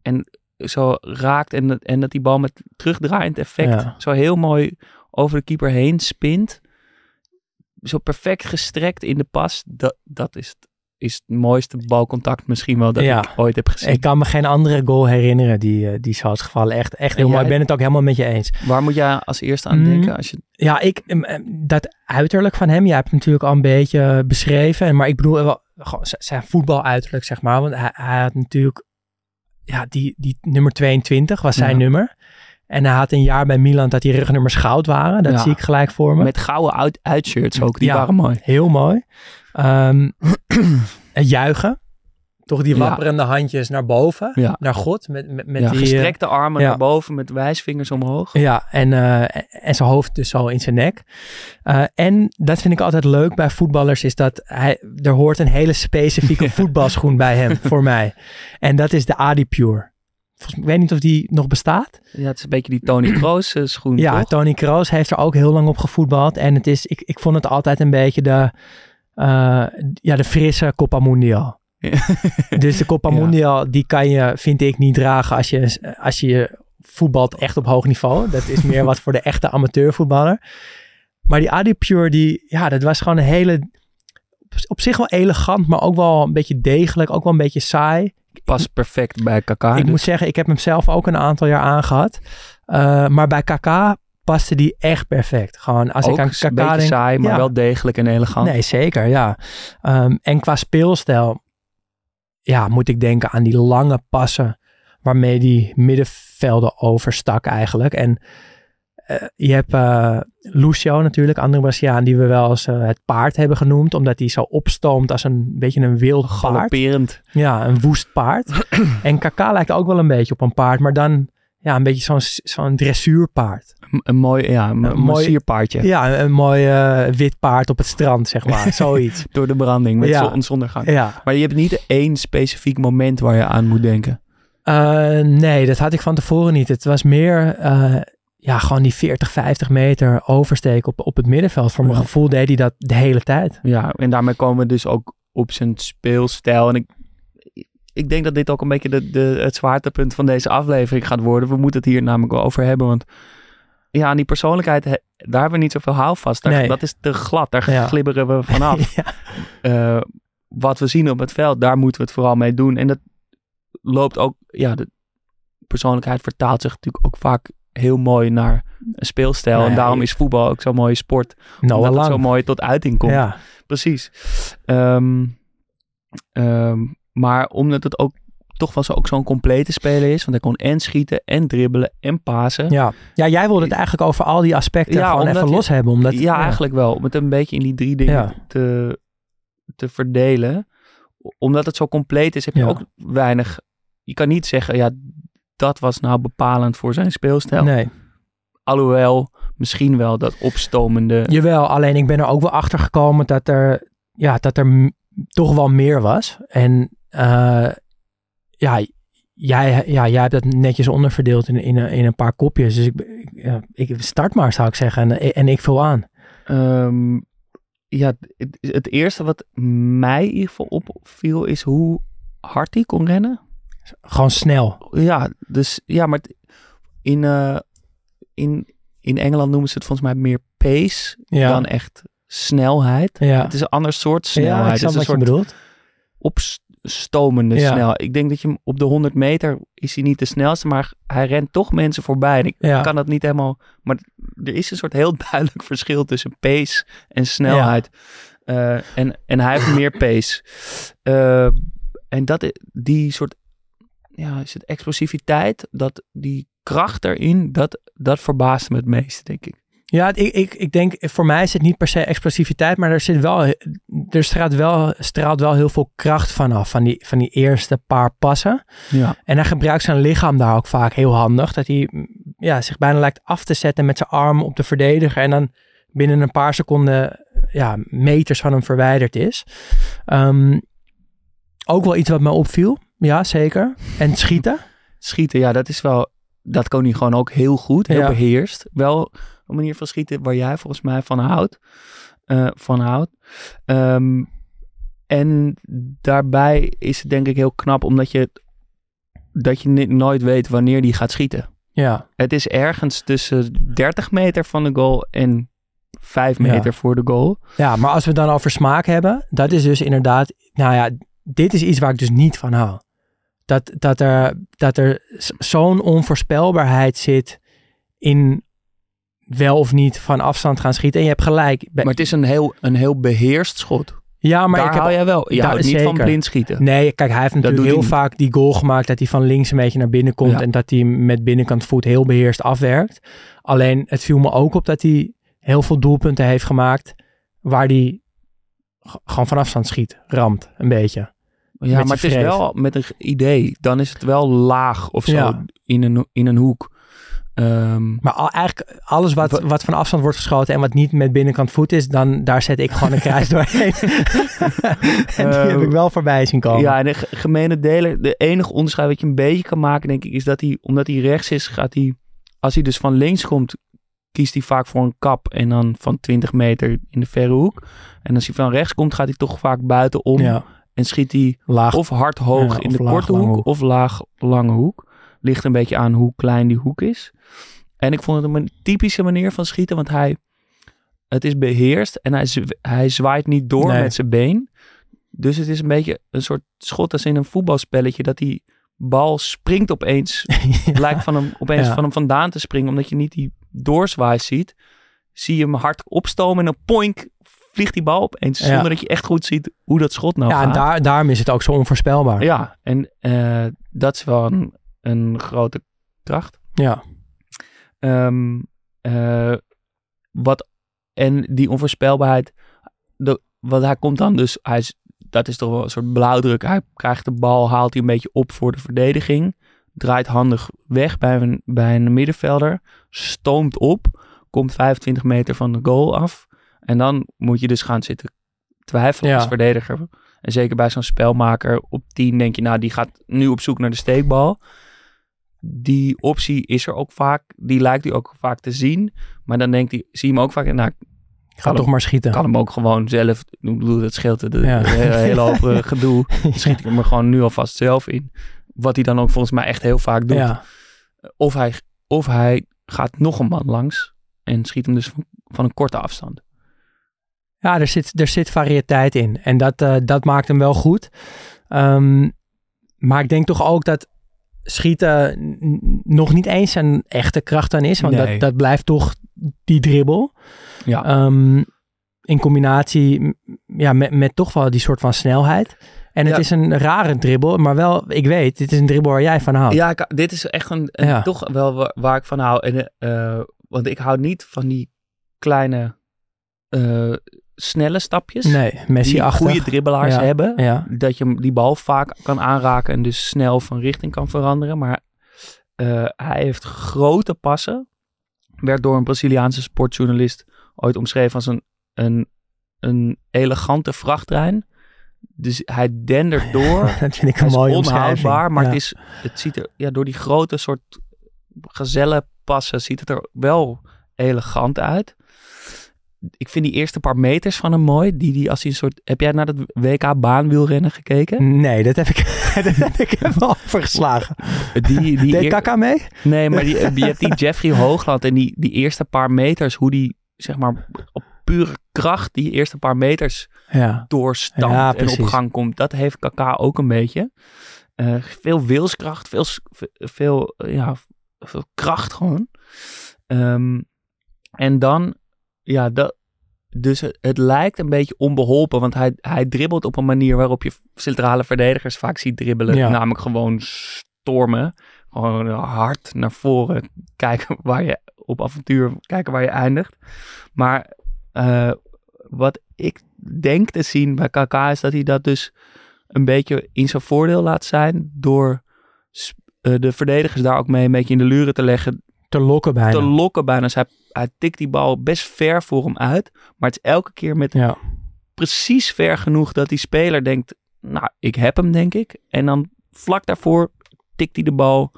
C: En zo raakt en, dat- en dat die bal met terugdraaiend effect zo heel mooi over de keeper heen spint. Zo perfect gestrekt in de pas. Dat, dat is, het, is het mooiste balcontact misschien wel dat
B: Ja.
C: ik ooit heb gezien.
B: Ik kan me geen andere goal herinneren die, eh, die zo is gevallen. Echt, echt heel mooi. Ik ben het ook helemaal met je eens.
C: Waar moet jij als eerste aan
B: Mm.
C: denken? Als je,
B: Ja, ik, em, em, dat uiterlijk van hem, jij hebt hem natuurlijk al een beetje beschreven. Maar ik bedoel wel z- zijn voetbaluiterlijk, zeg maar. Want hij, hij had natuurlijk, ja, die, die nummer 22 was zijn
C: Ja.
B: nummer. En hij had een jaar bij Milan dat die rugnummers goud waren. Dat
C: Ja.
B: zie ik gelijk voor me.
C: met gouden uit, uitshirts ook, die
B: Ja.
C: waren mooi.
B: Heel mooi. Het juigen. Toch die
C: Ja.
B: wapperende handjes naar boven, naar God. Met, met, met die, eh,
C: gestrekte armen
B: ja.
C: naar boven met wijsvingers omhoog.
B: Ja, en, eh, en zijn hoofd dus zo in zijn nek. Eh, en dat vind ik altijd leuk bij voetballers, is dat hij, er hoort een hele specifieke voetbalschoen bij hem, voor mij. En dat is de Adipure. Volgens, ik weet niet of die nog bestaat.
C: Ja, het is een beetje die Tony Kroos eh, schoen,
B: Ja,
C: toch?
B: Tony Kroos heeft er ook heel lang op gevoetbald. En het is, ik, ik vond het altijd een beetje de, eh, ja, de frisse Copa Mundial. Dus de Copa
C: Ja.
B: Mundial, die kan je, vind ik, niet dragen als je, als je voetbalt echt op hoog niveau. Dat is meer wat voor de echte amateurvoetballer. Maar die Adipure, die, ja, dat was gewoon een hele, op zich wel elegant, maar ook wel een beetje degelijk, ook wel een beetje saai.
C: Past perfect bij Kaka.
B: ik
C: dus.
B: moet zeggen, ik heb hem zelf ook een aantal jaar aangehad. Eh, maar bij KK paste die echt perfect. Gewoon als
C: ook
B: ik aan
C: een beetje
B: denk,
C: saai, maar
B: ja.
C: wel degelijk en elegant.
B: Nee, zeker, ja. Ehm, en qua speelstijl, ja, moet ik denken aan die lange passen waarmee die middenvelden overstak eigenlijk. En je hebt eh, Lucio natuurlijk, andere Braziliaan, die we wel eens eh, het paard hebben genoemd, omdat hij zo opstoomt als een beetje een wild paard.
C: Galopperend.
B: Ja, een woest paard. en Kaka lijkt ook wel een beetje op een paard, maar dan ja, een beetje zo'n zo'n dressuurpaard.
C: Een, een mooi, ja, een,
B: mooi-
C: sierpaardje.
B: Ja, een, een mooi eh, wit paard op het strand, zeg maar. Zoiets.
C: Door de branding met
B: Ja.
C: zonsondergang.
B: Ja.
C: Maar je hebt niet één specifiek moment waar je aan moet denken.
B: Eh, nee, dat had ik van tevoren niet. Het was meer, eh, ja, gewoon die 40, 50 meter oversteek op, op het middenveld. Voor mijn
C: Ja.
B: gevoel deed hij dat de hele tijd.
C: Ja, en daarmee komen we dus ook op zijn speelstijl. En ik, ik denk dat dit ook een beetje de, de, het zwaartepunt van deze aflevering gaat worden. We moeten het hier namelijk wel over hebben. Want ja, aan die persoonlijkheid, he- daar hebben we niet zoveel houvast. Daar,
B: Nee.
C: Dat is te glad, daar
B: Ja.
C: glibberen we vanaf.
B: ja.
C: Eh, wat we zien op het veld, daar moeten we het vooral mee doen. En dat loopt ook, ja, de persoonlijkheid vertaalt zich natuurlijk ook vaak heel mooi naar een speelstijl.
B: Nee.
C: En daarom is voetbal ook zo'n mooie sport.
B: Nou,
C: omdat het zo mooi tot uiting komt.
B: Ja.
C: Precies. Ehm, ehm, maar omdat het ook toch wel zo, ook zo'n complete speler is. Want hij kon en schieten en dribbelen en pasen.
B: Ja. ja, jij wilde het eigenlijk over al die aspecten
C: Ja,
B: gewoon even
C: je-
B: los hebben. Omdat,
C: ja, eigenlijk wel. Om het een beetje in die drie dingen
B: Ja.
C: te, te verdelen. Omdat het zo compleet is, heb je ook weinig... Je kan niet zeggen, ja, dat was nou bepalend voor zijn speelstijl.
B: Nee,
C: Alhoewel, misschien wel dat opstomende...
B: jawel. Alleen ik ben er ook wel achter gekomen dat er, ja, dat er toch wel meer was. En eh, ja, jij, ja, jij hebt dat netjes onderverdeeld in, in, een- in een paar kopjes. Dus ik, ik, start maar, zou ik zeggen. En, en ik vul aan.
C: Ehm, ja, het, het eerste wat mij in ieder geval opviel is hoe hard hij kon rennen.
B: Gewoon snel.
C: Ja, dus ja, maar in, eh, in, in Engeland noemen ze het volgens mij meer pace
B: Ja.
C: dan echt snelheid.
B: Ja.
C: Het is een ander soort
B: Ja,
C: snelheid.
B: ik
C: het is
B: wat
C: een soort
B: bedoelt.
C: opstomende
B: Ja.
C: snelheid. Ik denk dat je hem op de 100 meter is hij niet de snelste, maar hij rent toch mensen voorbij. En ik
B: Ja.
C: kan dat niet helemaal. Maar er is een soort heel duidelijk verschil tussen pace en snelheid. Eh, en, en hij heeft meer pace. Eh, en dat, die soort, ja, is het explosiviteit, dat, die kracht erin, dat, dat verbaast me het meest, denk ik.
B: Ja, ik, ik, ik denk, voor mij is het niet per se explosiviteit, maar er zit wel, er straalt wel, straalt wel heel veel kracht vanaf, van die, van die eerste paar passen.
C: Ja.
B: En hij gebruikt zijn lichaam daar ook vaak heel handig, dat hij ja, zich bijna lijkt af te zetten met zijn arm op de verdediger en dan binnen een paar seconden ja, meters van hem verwijderd is. Ehm, ook wel iets wat me opviel, ja zeker. En schieten.
C: Schieten, ja, dat is wel, dat kon hij gewoon ook heel goed, heel
B: Ja.
C: beheerst. Wel een manier van schieten waar jij volgens mij van houdt. eh, van houdt. Ehm, en daarbij is het denk ik heel knap, omdat je, dat je nooit weet wanneer die gaat schieten.
B: Ja,
C: Het is ergens tussen 30 meter van de goal en 5
B: Ja.
C: meter voor de goal.
B: Ja, maar als we het dan over smaak hebben, dat is dus inderdaad, nou ja, dit is iets waar ik dus niet van hou. Dat, dat er, dat er zo'n onvoorspelbaarheid zit in wel of niet van afstand gaan schieten. En je hebt gelijk.
C: Maar het is een heel, een heel beheerst schot.
B: ja, maar
C: Daar
B: ik heb
C: jij wel. Je houdt niet van blind schieten.
B: Nee, kijk, hij heeft natuurlijk heel vaak die goal gemaakt dat hij van links een beetje naar binnen komt
C: Ja.
B: en dat hij met binnenkant voet heel beheerst afwerkt. Alleen het viel me ook op dat hij heel veel doelpunten heeft gemaakt waar hij gewoon van afstand schiet, ramt een beetje.
C: Ja, maar het is wel met een idee. Dan is het wel laag of zo
B: Ja.
C: in, een, in een hoek. Ehm,
B: Maar al, eigenlijk alles wat,
C: Wa-
B: wat van afstand wordt geschoten en wat niet met binnenkant voet is, dan daar zet ik gewoon een kruis doorheen. en die heb ik wel voorbij zien komen.
C: Ja, en de ge- gemene deler, de enige onderscheid wat je een beetje kan maken, denk ik, is dat hij, omdat hij rechts is, gaat hij, als hij dus van links komt, kiest hij vaak voor een kap en dan van 20 meter in de verre hoek. En als hij van rechts komt, gaat hij toch vaak buitenom
B: Ja,
C: en schiet hij
B: laag.
C: of hard hoog
B: Ja,
C: in de
B: laag,
C: korte hoek,
B: hoek.
C: of laag lange hoek. Ligt een beetje aan hoe klein die hoek is. En ik vond het een typische manier van schieten, want hij, het is beheerst en hij, hij zwaait niet door
B: Nee.
C: met zijn been. Dus het is een beetje een soort schot als in een voetbalspelletje, dat die bal springt opeens, lijkt van hem, opeens
B: Ja.
C: van hem vandaan te springen, omdat je niet die doorzwaai ziet. Zie je hem hard opstomen en dan poink vliegt die bal opeens,
B: Ja.
C: zonder dat je echt goed ziet hoe dat schot nou
B: ja,
C: gaat.
B: en daar, daarom is het ook zo onvoorspelbaar.
C: Ja, en eh, dat is wel een, een grote kracht.
B: Ja.
C: Ehm, eh, wat, en die onvoorspelbaarheid, de, wat hij komt dan dus, hij is, dat is toch wel een soort blauwdruk. Hij krijgt de bal, haalt hij een beetje op voor de verdediging, draait handig weg bij een, bij een middenvelder, stoomt op, komt 25 meter van de goal af. En dan moet je dus gaan zitten twijfelen
B: Ja.
C: als verdediger. En zeker bij zo'n spelmaker op 10 denk je, nou, die gaat nu op zoek naar de steekbal. Die optie is er ook vaak, die lijkt hij ook vaak te zien. Maar dan denkt hij, zie je hem ook vaak, nou,
B: Ga toch
C: hem-
B: maar schieten.
C: kan hem ook gewoon zelf, ik bedoel, dat scheelt de
B: Ja.
C: hele, hele hoop eh, gedoe. Schiet ik hem er gewoon nu alvast zelf in. Wat hij dan ook volgens mij echt heel vaak doet.
B: Ja.
C: Of, hij, of hij gaat nog een man langs en schiet hem dus van, van een korte afstand.
B: Ja, er zit, er zit variëteit in. En dat, eh, dat maakt hem wel goed. Ehm, maar ik denk toch ook dat schieten nog niet eens een echte kracht aan is. Want
C: Nee.
B: dat, dat blijft toch die dribbel.
C: Ja.
B: Ehm, in combinatie ja, met, met toch wel die soort van snelheid. En het
C: Ja.
B: is een rare dribbel. Maar wel, ik weet, dit is een dribbel waar jij van houdt.
C: Ja, ik- dit is echt een, een-
B: Ja.
C: toch wel wa- waar, ik van hou. En, eh, want ik hou niet van die kleine, eh, snelle stapjes.
B: Nee,
C: die
B: Messi-achtig.
C: goede dribbelaars
B: Ja.
C: hebben.
B: Ja,
C: Dat je hem die bal vaak kan aanraken en dus snel van richting kan veranderen. Maar eh, hij heeft grote passen. Werd door een Braziliaanse sportjournalist ooit omschreven als een, een, een elegante vrachttrein. Dus hij dendert door.
B: dat vind ik een mooie
C: onhoudbaar, maar
B: Ja.
C: het, is, het ziet er ja, door die grote soort gazellenpassen ziet het er wel elegant uit. Ik vind die eerste paar meters van hem mooi. Die, die als hij een soort, heb jij naar dat WK baanwielrennen gekeken?
B: Nee, dat heb ik, dat heb ik hem al overgeslagen.
C: Die, die
B: Deed
C: eer-
B: Kaka mee?
C: nee, maar die, je hebt die Jeffrey Hoogland en die, die eerste paar meters, hoe die zeg maar op pure kracht die eerste paar meters
B: Ja.
C: doorstampt
B: Ja,
C: en op gang komt. Dat heeft Kaka ook een beetje. Eh, veel wilskracht, veel, veel, eh, ja, veel kracht gewoon. Ehm, en dan, ja, dat, dus het, het lijkt een beetje onbeholpen, want hij, hij dribbelt op een manier waarop je centrale verdedigers vaak ziet dribbelen.
B: Ja.
C: Namelijk gewoon stormen, gewoon hard naar voren, kijken waar je op avontuur, kijken waar je eindigt. Maar eh, wat ik denk te zien bij KK is dat hij dat dus een beetje in zijn voordeel laat zijn door eh, de verdedigers daar ook mee een beetje in de luren te leggen,
B: Te lokken bijna.
C: te lokken bijna. Dus hij, hij tikt die bal best ver voor hem uit, maar het is elke keer met
B: ja.
C: precies ver genoeg dat die speler denkt, nou, ik heb hem denk ik. En dan vlak daarvoor tikt hij de bal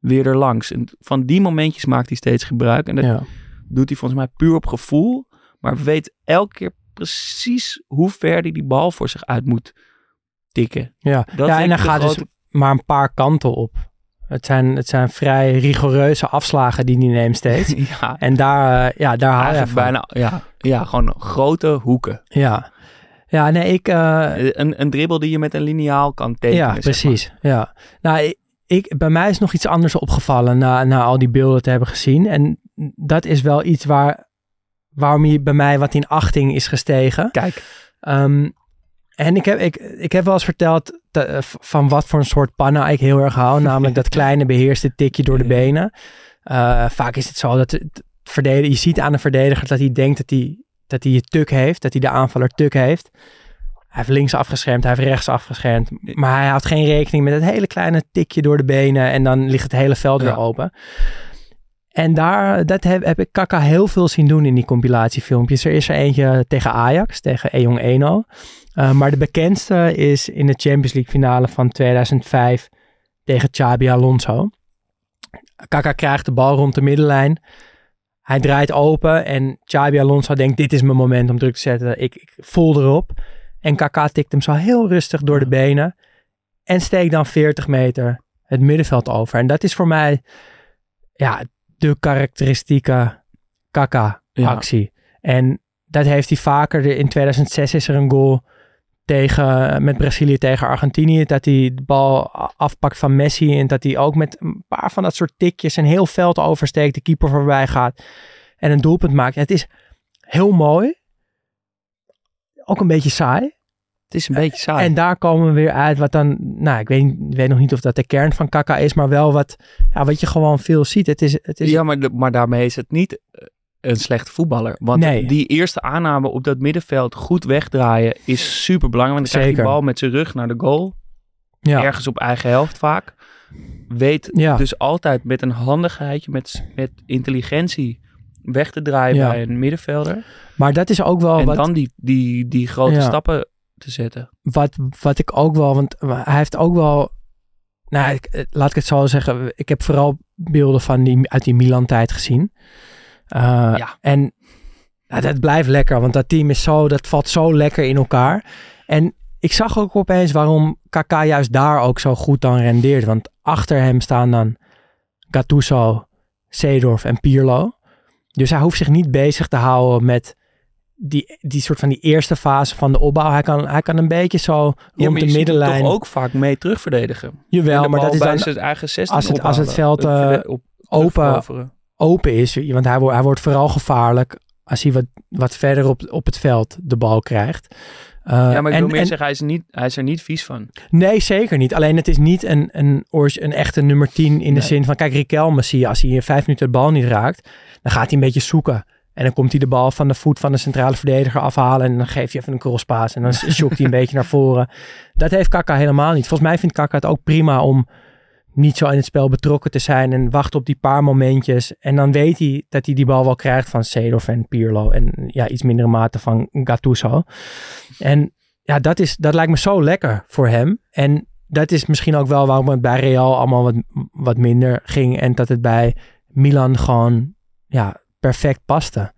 C: weer erlangs. En van die momentjes maakt hij steeds gebruik. En dat
B: ja.
C: doet hij volgens mij puur op gevoel. Maar weet elke keer precies hoe ver hij die bal voor zich uit moet tikken.
B: Ja,
C: Dat
B: ja en dan gaat dus
C: grote-
B: maar een paar kanten op. Het zijn, het zijn vrij rigoureuze afslagen die hij neemt steeds.
C: ja,
B: En daar, eh, ja, daar haal je van.
C: bijna, ja, ja, gewoon grote hoeken.
B: Ja. ja, nee, ik... eh,
C: Een, een dribbel die je met een liniaal kan tekenen.
B: ja,
C: zeg
B: precies. Ja. Nou, ik, bij mij is nog iets anders opgevallen na, na al die beelden te hebben gezien. En dat is wel iets waar, waarom hij bij mij wat in achting is gestegen.
C: Kijk,
B: Ehm, en ik heb, ik, ik heb wel eens verteld te- eh, van wat voor een soort panna ik heel erg hou. Namelijk dat kleine beheerste tikje door de benen. Eh, vaak is het zo dat het verdediger, je ziet aan een verdediger dat hij denkt dat hij, dat hij je tuk heeft. Dat hij de aanvaller tuk heeft. Hij heeft links afgeschermd, hij heeft rechts afgeschermd. Maar hij houdt geen rekening met het hele kleine tikje door de benen. En dan ligt het hele veld
C: Ja.
B: weer open. En daar dat heb, heb ik Kaka heel veel zien doen in die compilatiefilmpjes. Er is er eentje tegen Ajax, tegen Ejong Eno. Uh, maar de bekendste is in de Champions League finale van 2005 tegen Xabi Alonso. Kaka krijgt de bal rond de middenlijn. Hij draait open en Xabi Alonso denkt dit is mijn moment om druk te zetten. Ik, ik vol erop. En Kaka tikt hem zo heel rustig door de benen. En steekt dan 40 meter het middenveld over. En dat is voor mij ja, de karakteristieke Kaka-actie. En dat heeft hij vaker. In 2006 is er een goal tegen, met Brazilië tegen Argentinië. Dat hij de bal afpakt van Messi. En dat hij ook met een paar van dat soort tikjes een heel veld oversteekt. De keeper voorbij gaat. En een doelpunt maakt. Het is heel mooi. Ook een beetje saai.
C: Het is een beetje saai.
B: En daar komen we weer uit wat dan, nou, ik weet, weet nog niet of dat de kern van Kaka is, maar wel wat, ja, wat je gewoon veel ziet. Het is, het is...
C: Ja, maar, maar daarmee is het niet eh, een slechte voetballer. Want
B: Nee.
C: die eerste aanname op dat middenveld goed wegdraaien is super belangrijk. Want dan krijgt
B: Zeker.
C: die bal met zijn rug naar de goal.
B: ja.
C: Ergens op eigen helft vaak. Weet
B: Ja.
C: dus altijd met een handigheidje, met, met intelligentie weg te draaien
B: Ja.
C: bij een middenvelder.
B: Maar dat is ook wel
C: en
B: wat,
C: dan die, die, die grote stappen te zetten.
B: wat, wat ik ook wel, want hij heeft ook wel, nou, ik, eh, laat ik het zo zeggen, ik heb vooral beelden van die, uit die Milan-tijd gezien. Eh,
C: Ja.
B: En nou, dat blijft lekker, want dat team is zo, dat valt zo lekker in elkaar. En ik zag ook opeens waarom Kaká juist daar ook zo goed dan rendeert. Want achter hem staan dan Gattuso, Seedorf en Pirlo. Dus hij hoeft zich niet bezig te houden met die, die soort van die eerste fase van de opbouw. Hij kan, hij kan een beetje zo rond
C: Ja,
B: de
C: je ziet hem
B: middenlijn.
C: toch ook vaak mee terugverdedigen. En
B: Jawel, maar dat is dan
C: zijn eigen 16
B: als het- als het veld, eh,
C: op,
B: open. Open is. Want hij, wordt hij wordt vooral gevaarlijk als hij wat, wat verder op, op het veld de bal krijgt. Uh,
C: Ja, maar ik
B: en,
C: wil meer
B: en-
C: zeggen, hij is, niet, hij is er niet vies van.
B: Nee, zeker niet. Alleen het is niet een, een, een echte nummer 10 in de
C: Nee.
B: zin van... Kijk, Riquelme zie je, als hij in vijf minuten de bal niet raakt... dan gaat hij een beetje zoeken. En dan komt hij de bal van de voet van de centrale verdediger afhalen... en dan geeft hij even een crosspaas en dan shokt hij een beetje naar voren. Dat heeft Kaka helemaal niet. Volgens mij vindt Kaka het ook prima om niet zo in het spel betrokken te zijn... en wacht op die paar momentjes. En dan weet hij dat hij die bal wel krijgt van Seedorf en Pirlo... en ja, iets mindere mate van Gattuso. En ja, dat, is, dat lijkt me zo lekker voor hem. En dat is misschien ook wel waarom het bij Real allemaal wat, wat minder ging. En dat het bij Milan gewoon ja, perfect paste.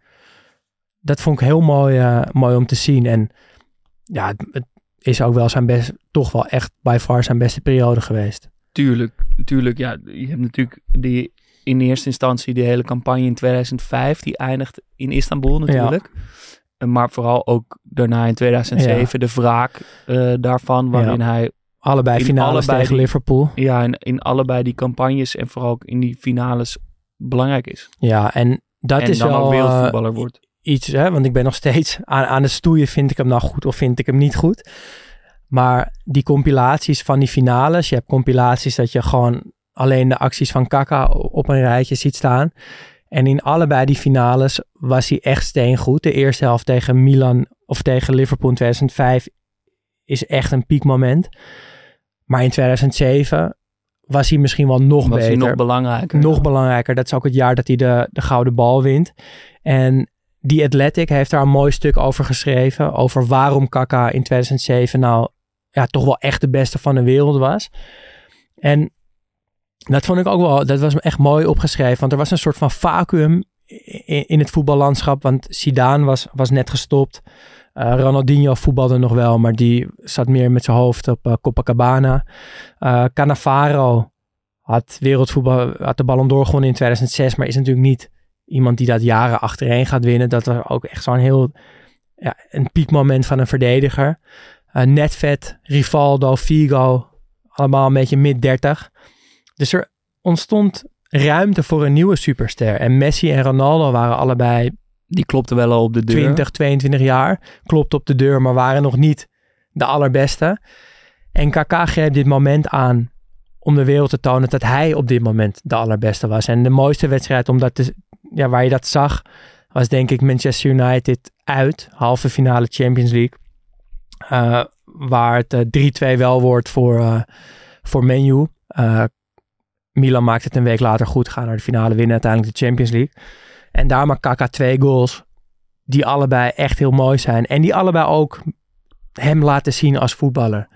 B: Dat vond ik heel mooi, eh, mooi om te zien. En ja, het, is ook wel zijn best, toch wel echt by far zijn beste periode geweest.
C: Tuurlijk, tuurlijk. Ja, je hebt natuurlijk die, in eerste instantie de hele campagne in 2005. Die eindigt in Istanbul natuurlijk. Eh, Maar vooral ook daarna in 2007 de wraak eh, daarvan. Waarin hij
B: Allebei
C: In
B: finales
C: allebei
B: tegen
C: die-
B: Liverpool.
C: ja, in, in allebei die campagnes en vooral ook in die finales belangrijk is.
B: Ja, en dat
C: en
B: is
C: dan
B: wel
C: ook
B: eh,
C: wereldvoetballer wordt.
B: iets, hè, want ik ben nog steeds aan, aan de stoeien. Vind ik hem nou goed of vind ik hem niet goed? Maar die compilaties van die finales, je hebt compilaties dat je gewoon alleen de acties van Kaka op een rijtje ziet staan. En in allebei die finales was hij echt steengoed. De eerste helft tegen Milan of tegen Liverpool in 2005 is echt een piekmoment. Maar in 2007 was hij misschien wel nog
C: Was
B: beter
C: hij nog belangrijker.
B: nog belangrijker. Dat is ook het jaar dat hij de, de gouden bal wint. En die Athletic heeft daar een mooi stuk over geschreven. Over waarom Kaka in 2007 nou ja, toch wel echt de beste van de wereld was. En dat vond ik ook wel, dat was echt mooi opgeschreven. Want er was een soort van vacuüm in, het voetballandschap. Want Zidane was, was net gestopt. Eh, Ronaldinho voetbalde nog wel, maar die zat meer met zijn hoofd op eh, Copacabana. Eh Cannavaro had wereldvoetbal, had de Ballon d'Or gewonnen in 2006, maar is natuurlijk niet iemand die dat jaren achtereen gaat winnen. Dat was ook echt zo'n heel, ja, een piekmoment van een verdediger. Eh Netvet, Rivaldo, Figo, allemaal een beetje mid 30. Dus er ontstond ruimte voor een nieuwe superster. En Messi en Ronaldo waren allebei
C: Die klopte wel al op de deur.
B: 20, 22 jaar. Klopt op de deur, maar waren nog niet de allerbeste. En Kaká greep dit moment aan om de wereld te tonen dat hij op dit moment de allerbeste was. En de mooiste wedstrijd om dat te, ja, waar je dat zag, was denk ik Manchester United uit. Halve finale Champions League. Eh, waar het eh, 3-2 wel wordt voor, eh voor Menu. Milan maakt het een week later goed, gaan naar de finale, winnen uiteindelijk de Champions League. En daar maakt Kaka twee goals die allebei echt heel mooi zijn. En die allebei ook hem laten zien als voetballer.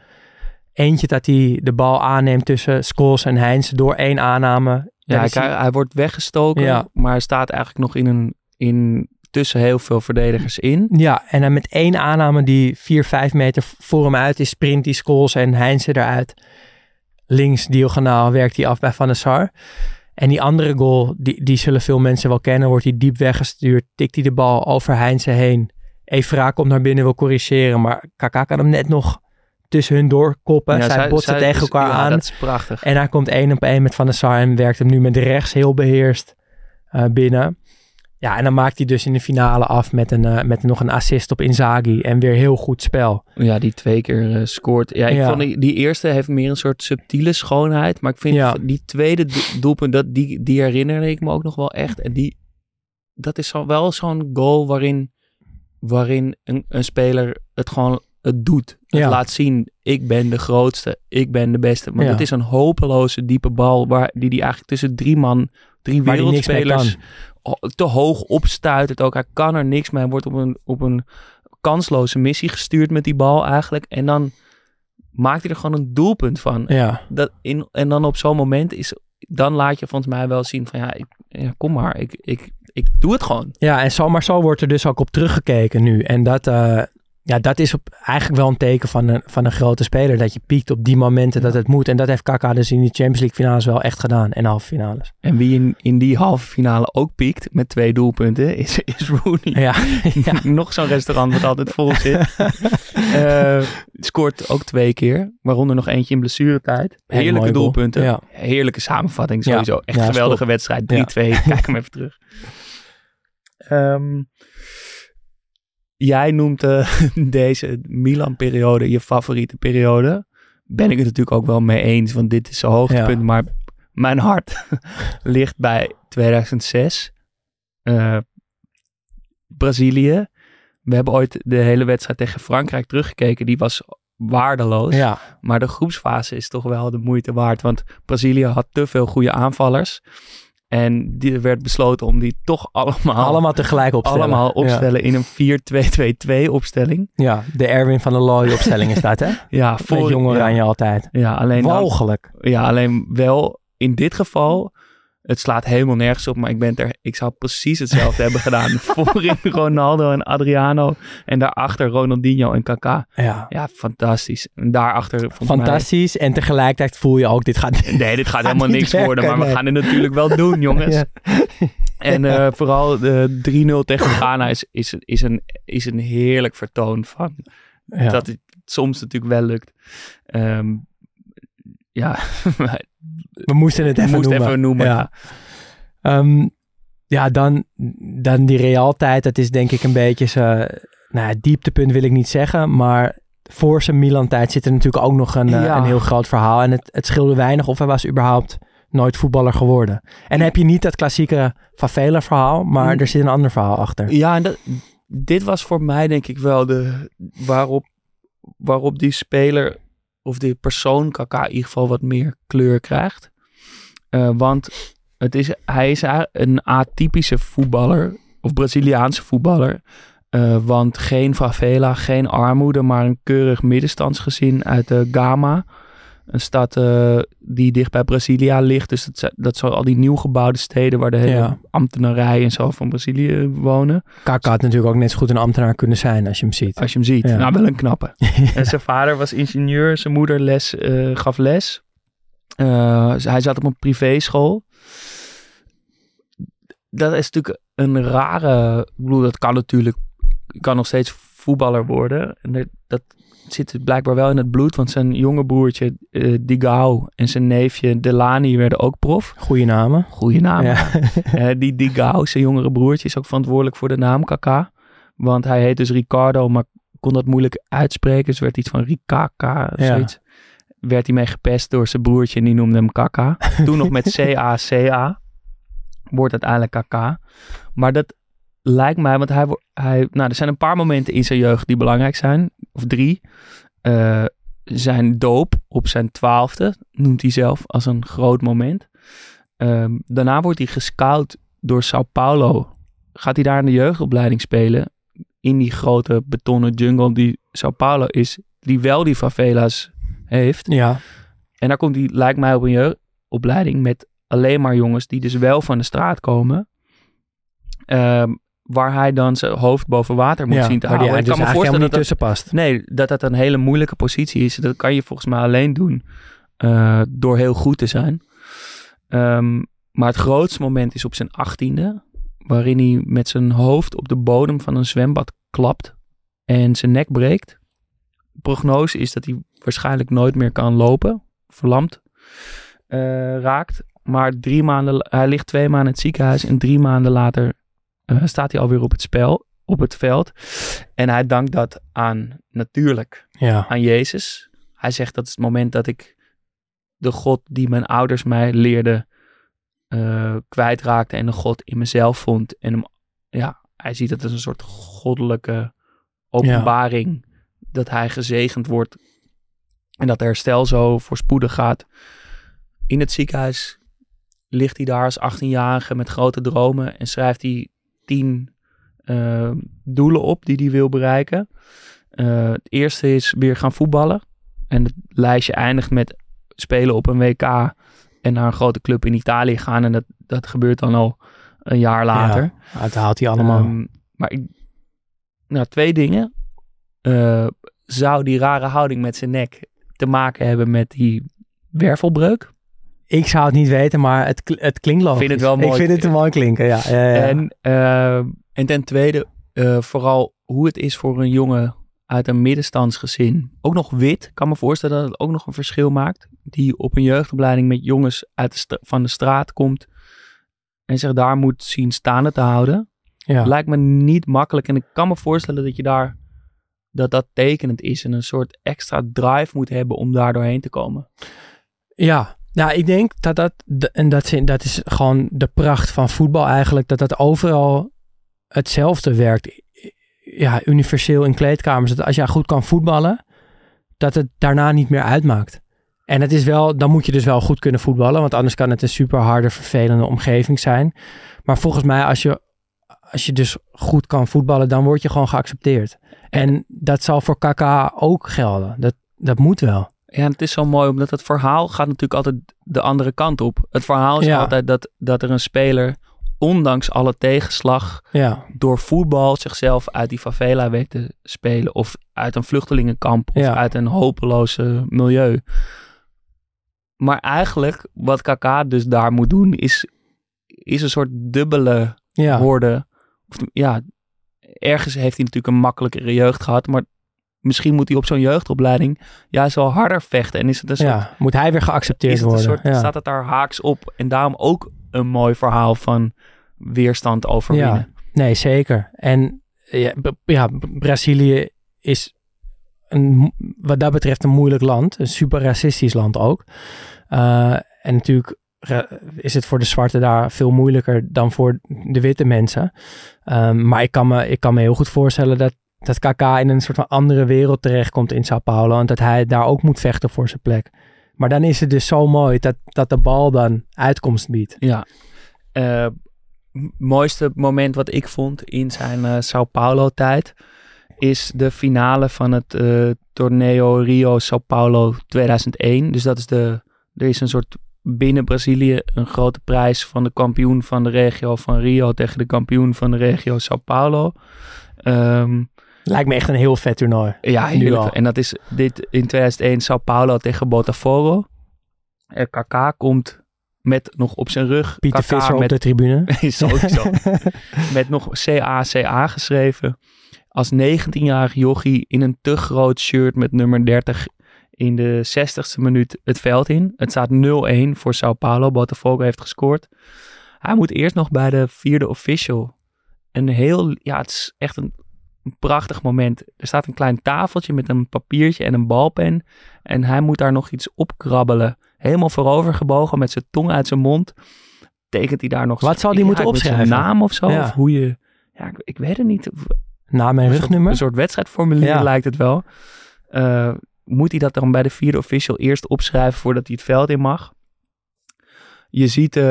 B: Eentje dat hij de bal aanneemt tussen Scholes en Heinz door één aanname.
C: Ja, hij, hij wordt weggestoken,
B: Ja.
C: maar hij staat eigenlijk nog in een, in, tussen heel veel verdedigers in.
B: Ja, en dan met één aanname die 4, 5 meter voor hem uit is, sprint die Scholes en Heinz eruit. Links diagonaal werkt hij af bij Van der Sar. En die andere goal, die, die zullen veel mensen wel kennen, wordt hij diep weggestuurd, tikt hij de bal over Heinz heen. Evra komt naar binnen, wil corrigeren, maar Kaka kan hem net nog tussen hun doorkoppen.
C: Ja,
B: zij,
C: zij-
B: botsen
C: zij-
B: tegen elkaar
C: ja,
B: aan.
C: dat is prachtig.
B: En hij komt één op één met Van der Sar en werkt hem nu met rechts heel beheerst eh, binnen. Ja, en dan maakt hij dus in de finale af met, een, eh, met nog een assist op Inzaghi en weer heel goed spel.
C: Ja, die twee keer eh, scoort. Ja, ik
B: Ja.
C: vond die, die eerste heeft meer een soort subtiele schoonheid. Maar ik vind
B: Ja.
C: die tweede do- doelpunt, dat, die, die herinnerde ik me ook nog wel echt. En die, dat is zo, wel zo'n goal waarin, waarin een, een speler het gewoon het doet. Het
B: Ja.
C: laat zien, ik ben de grootste, ik ben de beste. Maar
B: Ja.
C: het is een hopeloze diepe bal waar, die die eigenlijk tussen drie man, drie wereldspelers te hoog opstuit. Het ook. Hij kan er niks mee. Hij wordt op een, op een kansloze missie gestuurd met die bal eigenlijk. En dan maakt hij er gewoon een doelpunt van.
B: Ja,
C: Dat in, en dan op zo'n moment is... Dan laat je volgens mij wel zien van ja, ik, ja kom maar. Ik, ik, ik doe het gewoon.
B: ja en zo, maar zo wordt er dus ook op teruggekeken nu. En dat, eh, ja, dat is op, eigenlijk wel een teken van een, van een grote speler. Dat je piekt op die momenten dat het moet. En dat heeft Kaka dus in die Champions League finales wel echt gedaan. En halve finales.
C: En wie in, in die halve finale ook piekt met twee doelpunten is, is Rooney.
B: Ja, ja.
C: Nog zo'n restaurant wat altijd vol zit. Eh, scoort ook twee keer, waaronder nog eentje in blessuretijd. Heerlijke
B: goal.
C: doelpunten.
B: Ja.
C: Heerlijke samenvatting
B: Ja.
C: sowieso. Echt
B: Ja,
C: geweldige
B: stop.
C: wedstrijd. 3-2.
B: Ja.
C: Kijk hem even terug. Ehm, jij noemt deze Milan-periode je favoriete periode. Ben ik het natuurlijk ook wel mee eens, want dit is zijn hoogtepunt. Maar mijn hart ligt bij 2006. Eh, Brazilië. We hebben ooit de hele wedstrijd tegen Frankrijk teruggekeken. Die was waardeloos.
B: ja.
C: Maar de groepsfase is toch wel de moeite waard. Want Brazilië had te veel goede aanvallers. En die er werd besloten om die toch allemaal,
B: allemaal tegelijk opstellen.
C: allemaal
B: Ja.
C: opstellen in een 4-2-2-2 opstelling.
B: Ja, de Erwin van der Looy opstelling is dat, hè?
C: Ja,
B: Voor
C: voor
B: Jong
C: ja,
B: Oranje altijd.
C: ja, alleen dan,
B: Walgelijk.
C: ja, alleen wel in dit geval. Het slaat helemaal nergens op, maar ik ben er. Ik zou precies hetzelfde hebben gedaan. Voorin Ronaldo en Adriano. En daarachter Ronaldinho en Kaká.
B: Ja.
C: Ja, fantastisch. En daarachter mij-
B: Fantastisch. En tegelijkertijd voel je ook, dit gaat...
C: Nee, dit gaat helemaal niks worden, maar we gaan het natuurlijk wel doen, jongens.
B: Ja.
C: En eh, vooral de 3-0 tegen Ghana is, is, is, een, is een heerlijk vertoon van
B: Ja.
C: dat het soms natuurlijk wel lukt. Ehm, ja,
B: We moesten het even noemen.
C: even noemen.
B: Ja. Ehm, ja, dan, dan die Real-tijd. Dat is denk ik een beetje zijn... Nou, dieptepunt wil ik niet zeggen, maar... Voor zijn Milan-tijd zit er natuurlijk ook nog een, eh,
C: Ja.
B: een heel groot verhaal. En het, het scheelde weinig of hij was überhaupt nooit voetballer geworden. En dan heb je niet dat klassieke Favela-verhaal, maar
C: Mm.
B: er zit een ander verhaal achter.
C: Ja, en dat, dit was voor mij denk ik wel de waarop, waarop die speler of die persoon Kaka in ieder geval wat meer kleur krijgt. Eh, want het is, hij is een atypische voetballer of Braziliaanse voetballer. Eh, want geen favela, geen armoede, maar een keurig middenstandsgezin uit de Gama. Een stad eh, die dicht bij Brasilia ligt. Dus dat, dat zijn al die nieuw gebouwde steden waar de hele
B: Ja.
C: ambtenarij en zo van Brazilië wonen.
B: Kaka had natuurlijk ook net zo goed een ambtenaar kunnen zijn als je hem ziet.
C: Als je hem ziet.
B: Ja.
C: Nou, wel een knappe. en zijn vader was ingenieur. Zijn moeder les, eh, gaf les. Eh, hij zat op een privéschool. Dat is natuurlijk een rare... Ik bedoel, dat kan natuurlijk... Kan nog steeds voetballer worden. En dat, zit blijkbaar wel in het bloed. Want zijn jonge broertje eh Digao en zijn neefje Delani werden ook prof.
B: Goeie namen.
C: Goeie naam.
B: Ja.
C: Eh, die Digao, zijn jongere broertje, is ook verantwoordelijk voor de naam Kaka. Want hij heet dus Ricardo, maar kon dat moeilijk uitspreken. Dus werd iets van Rikaka of
B: Ja.
C: zoiets. Werd hij mee gepest door zijn broertje en die noemde hem Kaka. Toen nog met C-A-C-A. Wordt uiteindelijk Kaka. Maar dat lijkt mij, want hij, hij... Nou, er zijn een paar momenten in zijn jeugd die belangrijk zijn. Of drie. Eh, zijn doop op zijn twaalfde noemt hij zelf als een groot moment. Ehm, daarna wordt hij gescout door Sao Paulo. Gaat hij daar in de jeugdopleiding spelen. In die grote betonnen jungle die Sao Paulo is. Die wel die favela's heeft.
B: Ja,
C: En daar komt hij, lijkt mij, op een jeugdopleiding met alleen maar jongens die dus wel van de straat komen. Ehm, waar hij dan zijn hoofd boven water moet
B: ja
C: zien te houden.
B: dus
C: Ik kan me
B: eigenlijk
C: voorstellen dat
B: niet tussen past.
C: nee, dat dat een hele moeilijke positie is. Dat kan je volgens mij alleen doen eh, door heel goed te zijn. Ehm, maar het grootste moment is op zijn achttiende. Waarin hij met zijn hoofd op de bodem van een zwembad klapt. En zijn nek breekt. De prognose is dat hij waarschijnlijk nooit meer kan lopen. Verlamd eh, raakt. Maar drie maanden, hij ligt twee maanden in het ziekenhuis. En drie maanden later eh, staat hij alweer op het spel. Op het veld. En hij dankt dat aan natuurlijk
B: Ja,
C: aan Jezus. Hij zegt dat is het moment dat ik de God die mijn ouders mij leerden eh kwijtraakte en de God in mezelf vond. En hem, ja, hij ziet het als een soort goddelijke openbaring dat hij gezegend wordt en dat herstel zo voorspoedig gaat. In het ziekenhuis ligt hij daar als 18-jarige met grote dromen en schrijft hij tien eh, doelen op die hij wil bereiken. Eh, het eerste is weer gaan voetballen. En het lijstje eindigt met spelen op een WK en naar een grote club in Italië gaan. En dat, dat gebeurt dan al een jaar later.
B: Ja, dat haalt hij allemaal.
C: Ehm, maar ik, nou, twee dingen. Eh, zou die rare houding met zijn nek te maken hebben met die wervelbreuk?
B: Ik zou het niet weten, maar het, het klinkt logisch.
C: vind het wel mooi.
B: Ik vind het een mooi klinken, ja. ja, ja.
C: En, eh, en ten tweede, eh, vooral hoe het is voor een jongen uit een middenstandsgezin. Ook nog wit. Ik kan me voorstellen dat het ook nog een verschil maakt. Die op een jeugdopleiding met jongens uit de van de straat komt. En zich daar moet zien staande te houden.
B: ja.
C: Lijkt me niet makkelijk. En ik kan me voorstellen dat je daar. Dat dat tekenend is. En een soort extra drive moet hebben om daar doorheen te komen.
B: Ja, nou, ik denk dat dat, en dat, dat is gewoon de pracht van voetbal eigenlijk, dat dat overal hetzelfde werkt. Ja, universeel in kleedkamers. Dat als jij goed kan voetballen, dat het daarna niet meer uitmaakt. En het is wel, dan moet je dus wel goed kunnen voetballen, want anders kan het een super harde, vervelende omgeving zijn. Maar volgens mij, als je, als je dus goed kan voetballen, dan word je gewoon geaccepteerd. En dat zal voor KK ook gelden. Dat, dat moet wel.
C: Ja, het is zo mooi, omdat het verhaal gaat natuurlijk altijd de andere kant op. Het verhaal is
B: Ja.
C: altijd dat, dat er een speler, ondanks alle tegenslag,
B: Ja,
C: door voetbal zichzelf uit die favela weet te spelen. Of uit een vluchtelingenkamp, of
B: Ja.
C: uit een hopeloze milieu. Maar eigenlijk, wat KK dus daar moet doen, is, is een soort dubbele. Of, ja, ergens heeft hij natuurlijk een makkelijkere jeugd gehad, maar misschien moet hij op zo'n jeugdopleiding juist wel harder vechten. En is het een soort,
B: Ja, moet hij weer geaccepteerd
C: is het een
B: worden.
C: soort
B: ja.
C: staat het daar haaks op en daarom ook een mooi verhaal van weerstand overwinnen.
B: Nee, zeker. En ja, ja, Brazilië is een, wat dat betreft een moeilijk land. Een super racistisch land ook. Eh, en natuurlijk is het voor de zwarten daar veel moeilijker dan voor de witte mensen. Ehm, maar ik kan, me, ik kan me heel goed voorstellen dat, dat KK in een soort van andere wereld terechtkomt in Sao Paulo. En dat hij daar ook moet vechten voor zijn plek. Maar dan is het dus zo mooi dat, dat de bal dan uitkomst biedt.
C: Ja. Eh, mooiste moment wat ik vond in zijn eh, Sao Paulo tijd is de finale van het eh Torneo Rio Sao Paulo 2001. Dus dat is de, er is een soort binnen Brazilië een grote prijs van de kampioen van de regio van Rio tegen de kampioen van de regio Sao Paulo. Ehm,
B: Lijkt me echt een heel vet toernooi.
C: ja,
B: Nu
C: heerlijk. En dat is dit in 2001 Sao Paulo tegen Botafogo. En KK komt met nog op zijn rug.
B: Pieter Visser op
C: met
B: de tribune.
C: Sowieso. Met nog CACA geschreven. Als 19-jarig jochie in een te groot shirt met nummer 30 in de 60ste minuut het veld in. Het staat 0-1 voor Sao Paulo. Botafogo heeft gescoord. Hij moet eerst nog bij de vierde official. Een heel, ja, het is echt een, een prachtig moment. Er staat een klein tafeltje met een papiertje en een balpen. En hij moet daar nog iets opkrabbelen. Helemaal voorover gebogen met zijn tong uit zijn mond. Tekent hij daar nog
B: Wat zal hij
C: ja,
B: moeten
C: met zijn
B: opschrijven?
C: naam of zo?
B: Ja.
C: Of hoe je, ja, ik, ik weet het niet.
B: Naam en rugnummer.
C: een soort wedstrijdformulier
B: Ja.
C: lijkt het wel. Eh, moet hij dat dan bij de vierde official eerst opschrijven voordat hij het veld in mag? je ziet, eh,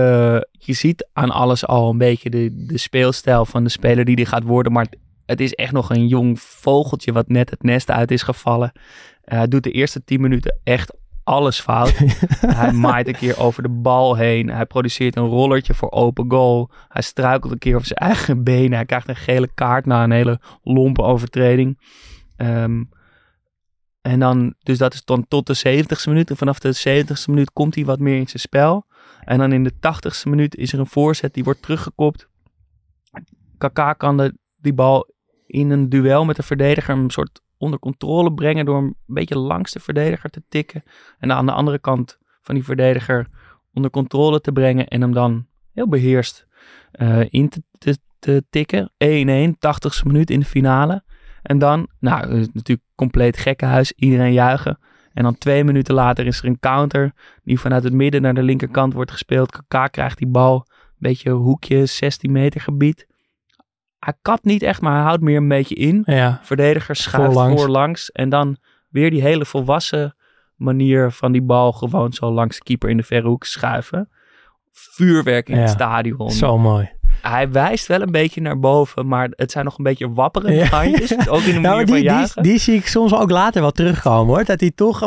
C: je ziet aan alles al een beetje de, de speelstijl van de speler die die gaat worden. Maar het, is echt nog een jong vogeltje wat net het nest uit is gevallen. Eh, hij doet de eerste 10 minuten echt alles fout. hij maait een keer over de bal heen. Hij produceert een rollertje voor open goal. Hij struikelt een keer over zijn eigen benen. Hij krijgt een gele kaart na een hele lompe overtreding. Ehm, en dan, dus dat is dan tot de 70ste minuut. En vanaf de 70ste minuut komt hij wat meer in zijn spel. En dan in de 80ste minuut is er een voorzet die wordt teruggekopt. Kaka kan de, die bal in een duel met de verdediger een soort onder controle brengen door een beetje langs de verdediger te tikken. En aan de andere kant van die verdediger onder controle te brengen en hem dan heel beheerst uh, in te, te, te tikken. 1-1, 80ste minuut in de finale. En dan, nou, natuurlijk compleet gekkenhuis, iedereen juichen. En dan twee minuten later is er een counter die vanuit het midden naar de linkerkant wordt gespeeld. Kaka krijgt die bal, een beetje hoekje, 16 meter gebied. Hij kapt niet echt, maar hij houdt meer een beetje in.
B: Ja.
C: Verdediger schuift voorlangs. voorlangs. En dan weer die hele volwassen manier van die bal gewoon zo langs de keeper in de verre hoek schuiven. Vuurwerk in
B: Ja.
C: het stadion
B: Zo mooi.
C: hij wijst wel een beetje naar boven, maar het zijn nog een beetje wapperende handjes. Ook in de manier
B: Nou, maar
C: van
B: die, die, die zie ik soms ook later wel terugkomen hoor. Dat hij toch.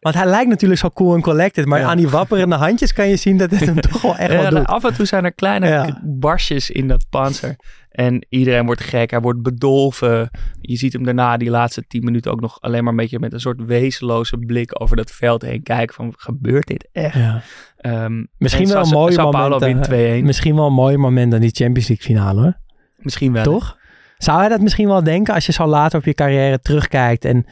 B: Want hij lijkt natuurlijk zo cool en collected. Maar
C: Ja.
B: aan die wapperende handjes kan je zien dat het hem toch wel echt wel doet.
C: af en toe zijn er kleine barsjes in dat panzer. En iedereen wordt gek, hij wordt bedolven. Je ziet hem daarna die laatste tien minuten ook nog alleen maar een beetje met een soort wezenloze blik over dat veld heen kijken van gebeurt dit echt?
B: Ja.
C: Ehm,
B: Misschien
C: en
B: wel een
C: Sao-
B: mooi
C: Sao Paulo
B: moment.
C: wint
B: eh,
C: 2-1.
B: Misschien wel een mooi moment dan die Champions League finale hoor.
C: Misschien wel.
B: Toch? Zou hij dat misschien wel denken als je zo later op je carrière terugkijkt en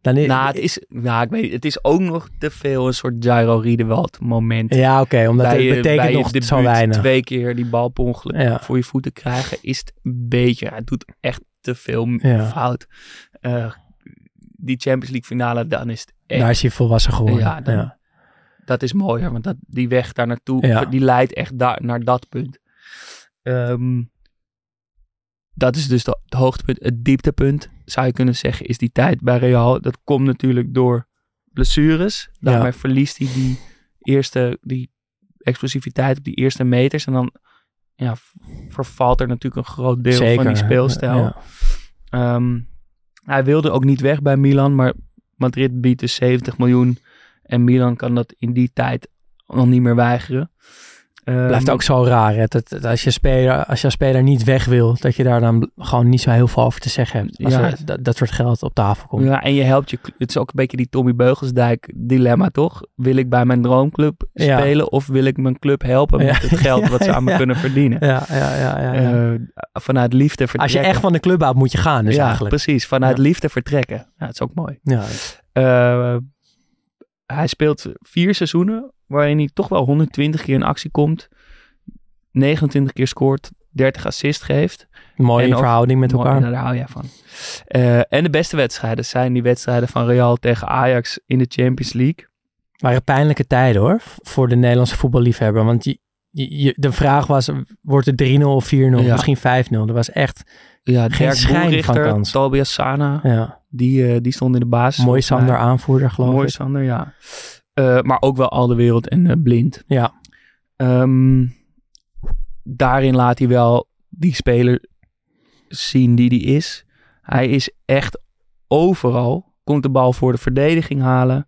B: dan
C: Nou, het is, nou, ik weet, het is ook nog te veel een soort Jairo Riedewald moment.
B: ja, oké, omdat
C: bij
B: het
C: je-
B: betekent
C: bij je
B: nog zo weinig.
C: twee keer die bal per ongeluk
B: Ja.
C: voor je voeten krijgen, is het een beetje, het doet echt te veel
B: Ja.
C: fout. Eh, die Champions League finale, dan is het echt,
B: Daar is hij volwassen geworden.
C: Ja, dan-
B: ja.
C: dat is mooier, want dat, die weg daar naartoe, die leidt echt daar, naar dat punt. Ehm, dat is dus de- het hoogtepunt. Het dieptepunt, zou je kunnen zeggen, is die tijd bij Real. Dat komt natuurlijk door blessures. Daarmee verliest hij die eerste, die explosiviteit op die eerste meters. En dan ja, vervalt er natuurlijk een groot deel
B: Zeker.
C: van die speelstijl.
B: Ja.
C: Ehm, hij wilde ook niet weg bij Milan, maar Madrid biedt dus 70 miljoen. En Milan kan dat in die tijd nog niet meer weigeren. Ehm,
B: Blijft ook zo raar. Hè? Dat, dat als, je speler, als je speler niet weg wil, dat je daar dan gewoon niet zo heel veel over te zeggen hebt. Als
C: Ja.
B: er dat, dat soort geld op tafel komt.
C: Ja, en je helpt je. Het is ook een beetje die Tommy Beugelsdijk dilemma, toch? Wil ik bij mijn droomclub
B: Ja.
C: spelen of wil ik mijn club helpen met
B: Ja.
C: het geld wat ze aan me kunnen verdienen?
B: Ja, ja, ja. ja, ja.
C: Eh, vanuit liefde vertrekken.
B: als je echt van de club houdt, moet je gaan. Dus
C: ja,
B: eigenlijk.
C: precies. Vanuit liefde vertrekken. Ja, dat is ook mooi.
B: Ja.
C: Eh, hij speelt vier seizoenen waarin hij toch wel 120 keer in actie komt. 29 keer scoort, 30 assist geeft.
B: Mooie
C: En
B: verhouding met elkaar.
C: Daar hou jij van. Eh, en de beste wedstrijden zijn die wedstrijden van Real tegen Ajax in de Champions League.
B: waren pijnlijke tijden hoor, voor de Nederlandse voetballiefhebber. Want je, je, je- de vraag was, wordt het 3-0 of 4-0?
C: Ja.
B: Misschien 5-0. Er was echt,
C: Ja,
B: Geen schijn van kans.
C: Tobias Sana,
B: ja,
C: die, eh, die stond in de basis.
B: mooi
C: mij.
B: Sander aanvoerder geloof
C: Mooi
B: ik.
C: Sander, ja. Eh, maar ook wel al de wereld en eh, blind.
B: Ja.
C: Ehm, daarin laat hij wel die speler zien die hij is. Hij is echt overal. Komt de bal voor de verdediging halen.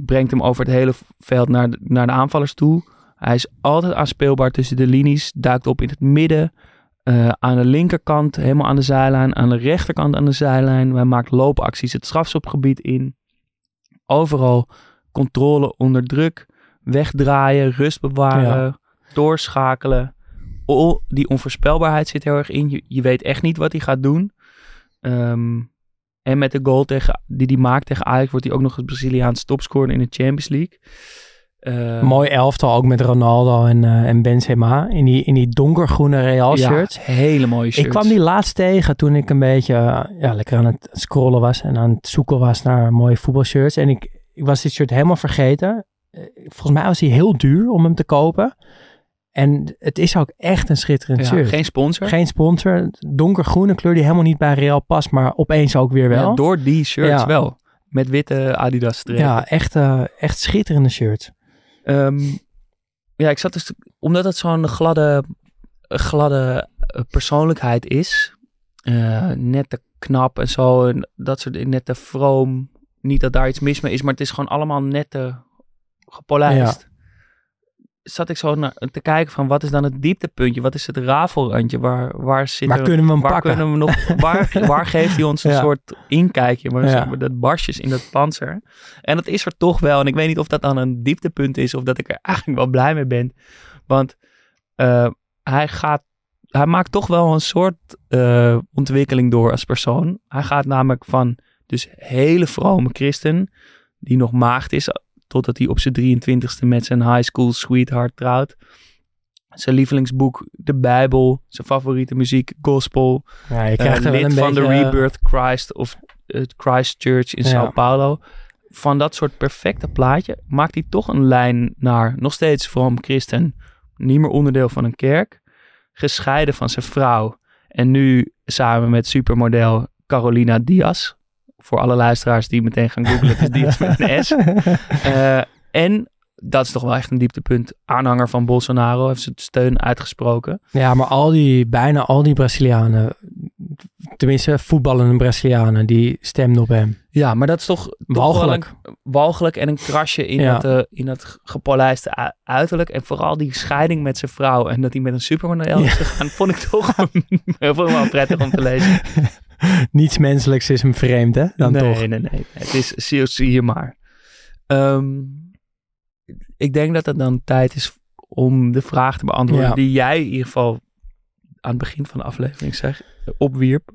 C: brengt hem over het hele veld naar de, naar de aanvallers toe. Hij is altijd aanspeelbaar tussen de linies. Duikt op in het midden. Eh, aan de linkerkant, helemaal aan de zijlijn. Aan de rechterkant aan de zijlijn. Hij maakt loopacties het strafschopgebied in. Overal controle onder druk. Wegdraaien, rust bewaren. Doorschakelen. O- die onvoorspelbaarheid zit heel erg in. Je, je weet echt niet wat hij gaat doen. Ehm, en met de goal tegen, die hij maakt tegen Ajax... wordt hij ook nog eens Braziliaans topscorer in de Champions League. Eh,
B: Mooi elftal ook met Ronaldo en, eh, en Benzema in die, in die donkergroene Real
C: ja,
B: shirts.
C: hele mooie shirts.
B: Ik kwam die laatst tegen toen ik een beetje eh, ja, lekker aan het scrollen was en aan het zoeken was naar mooie voetbalshirts. En ik, ik was dit shirt helemaal vergeten. Volgens mij was hij heel duur om hem te kopen. En het is ook echt een schitterend
C: Ja,
B: shirt.
C: geen sponsor.
B: Geen sponsor. Donkergroene kleur die helemaal niet bij Real past, maar opeens ook weer wel.
C: Ja, door die shirts
B: Ja.
C: wel. Met witte Adidas strepen.
B: Ja, echt, echt schitterende shirts.
C: Ehm, ja, ik zat dus, omdat het zo'n gladde, gladde eh, persoonlijkheid is, eh, net te knap en zo, en dat soort net te vroom. Niet dat daar iets mis mee is, maar het is gewoon allemaal net te gepolijst. Zat ik zo naar, te kijken van wat is dan het dieptepuntje? Wat is het rafelrandje? Waar, waar zit
B: Waar
C: er-
B: kunnen we hem
C: waar
B: pakken?
C: Kunnen we nog, waar, waar geeft hij ons een
B: Ja.
C: soort inkijkje? Maar
B: Ja.
C: zeg maar dat barstjes in dat panzer. En dat is er toch wel. En ik weet niet of dat dan een dieptepunt is of dat ik er eigenlijk wel blij mee ben. Want eh, hij gaat, hij maakt toch wel een soort eh, ontwikkeling door als persoon. Hij gaat namelijk van dus hele vrome christen, die nog maagd is, totdat hij op zijn 23ste met zijn high school sweetheart trouwt. Zijn lievelingsboek, de Bijbel, zijn favoriete muziek, gospel.
B: Ja, je
C: Eh,
B: krijgt wel
C: lid
B: een
C: van de
B: beetje, eh,
C: Rebirth Christ of het Christ Church in
B: Ja.
C: Sao Paulo. Van dat soort perfecte plaatje maakt hij toch een lijn naar nog steeds vroom christen. Niet meer onderdeel van een kerk. Gescheiden van zijn vrouw. En nu samen met supermodel Carolina Diaz. Voor alle luisteraars die meteen gaan googlen. Het is Diaz met een S. Eh, en dat is toch wel echt een dieptepunt. Aanhanger van Bolsonaro heeft zijn steun uitgesproken.
B: Ja, maar al die, bijna al die Brazilianen, tenminste voetballende Brazilianen, die stemden op hem.
C: Ja, maar dat is toch,
B: Walgelijk.
C: een- walgelijk en een krasje in,
B: Ja.
C: dat, eh, in dat gepolijste uiterlijk. En vooral die scheiding met zijn vrouw en dat hij met een supermodel is
B: Ja.
C: gegaan, vond ik toch heel wel prettig om te lezen.
B: Niets menselijks is hem vreemd, hè? Dan
C: nee,
B: toch.
C: nee, nee, nee. Het is, zie, je maar. Ehm, ik denk dat het dan tijd is om de vraag te beantwoorden
B: Ja.
C: die jij in ieder geval aan het begin van de aflevering zeg, opwierp.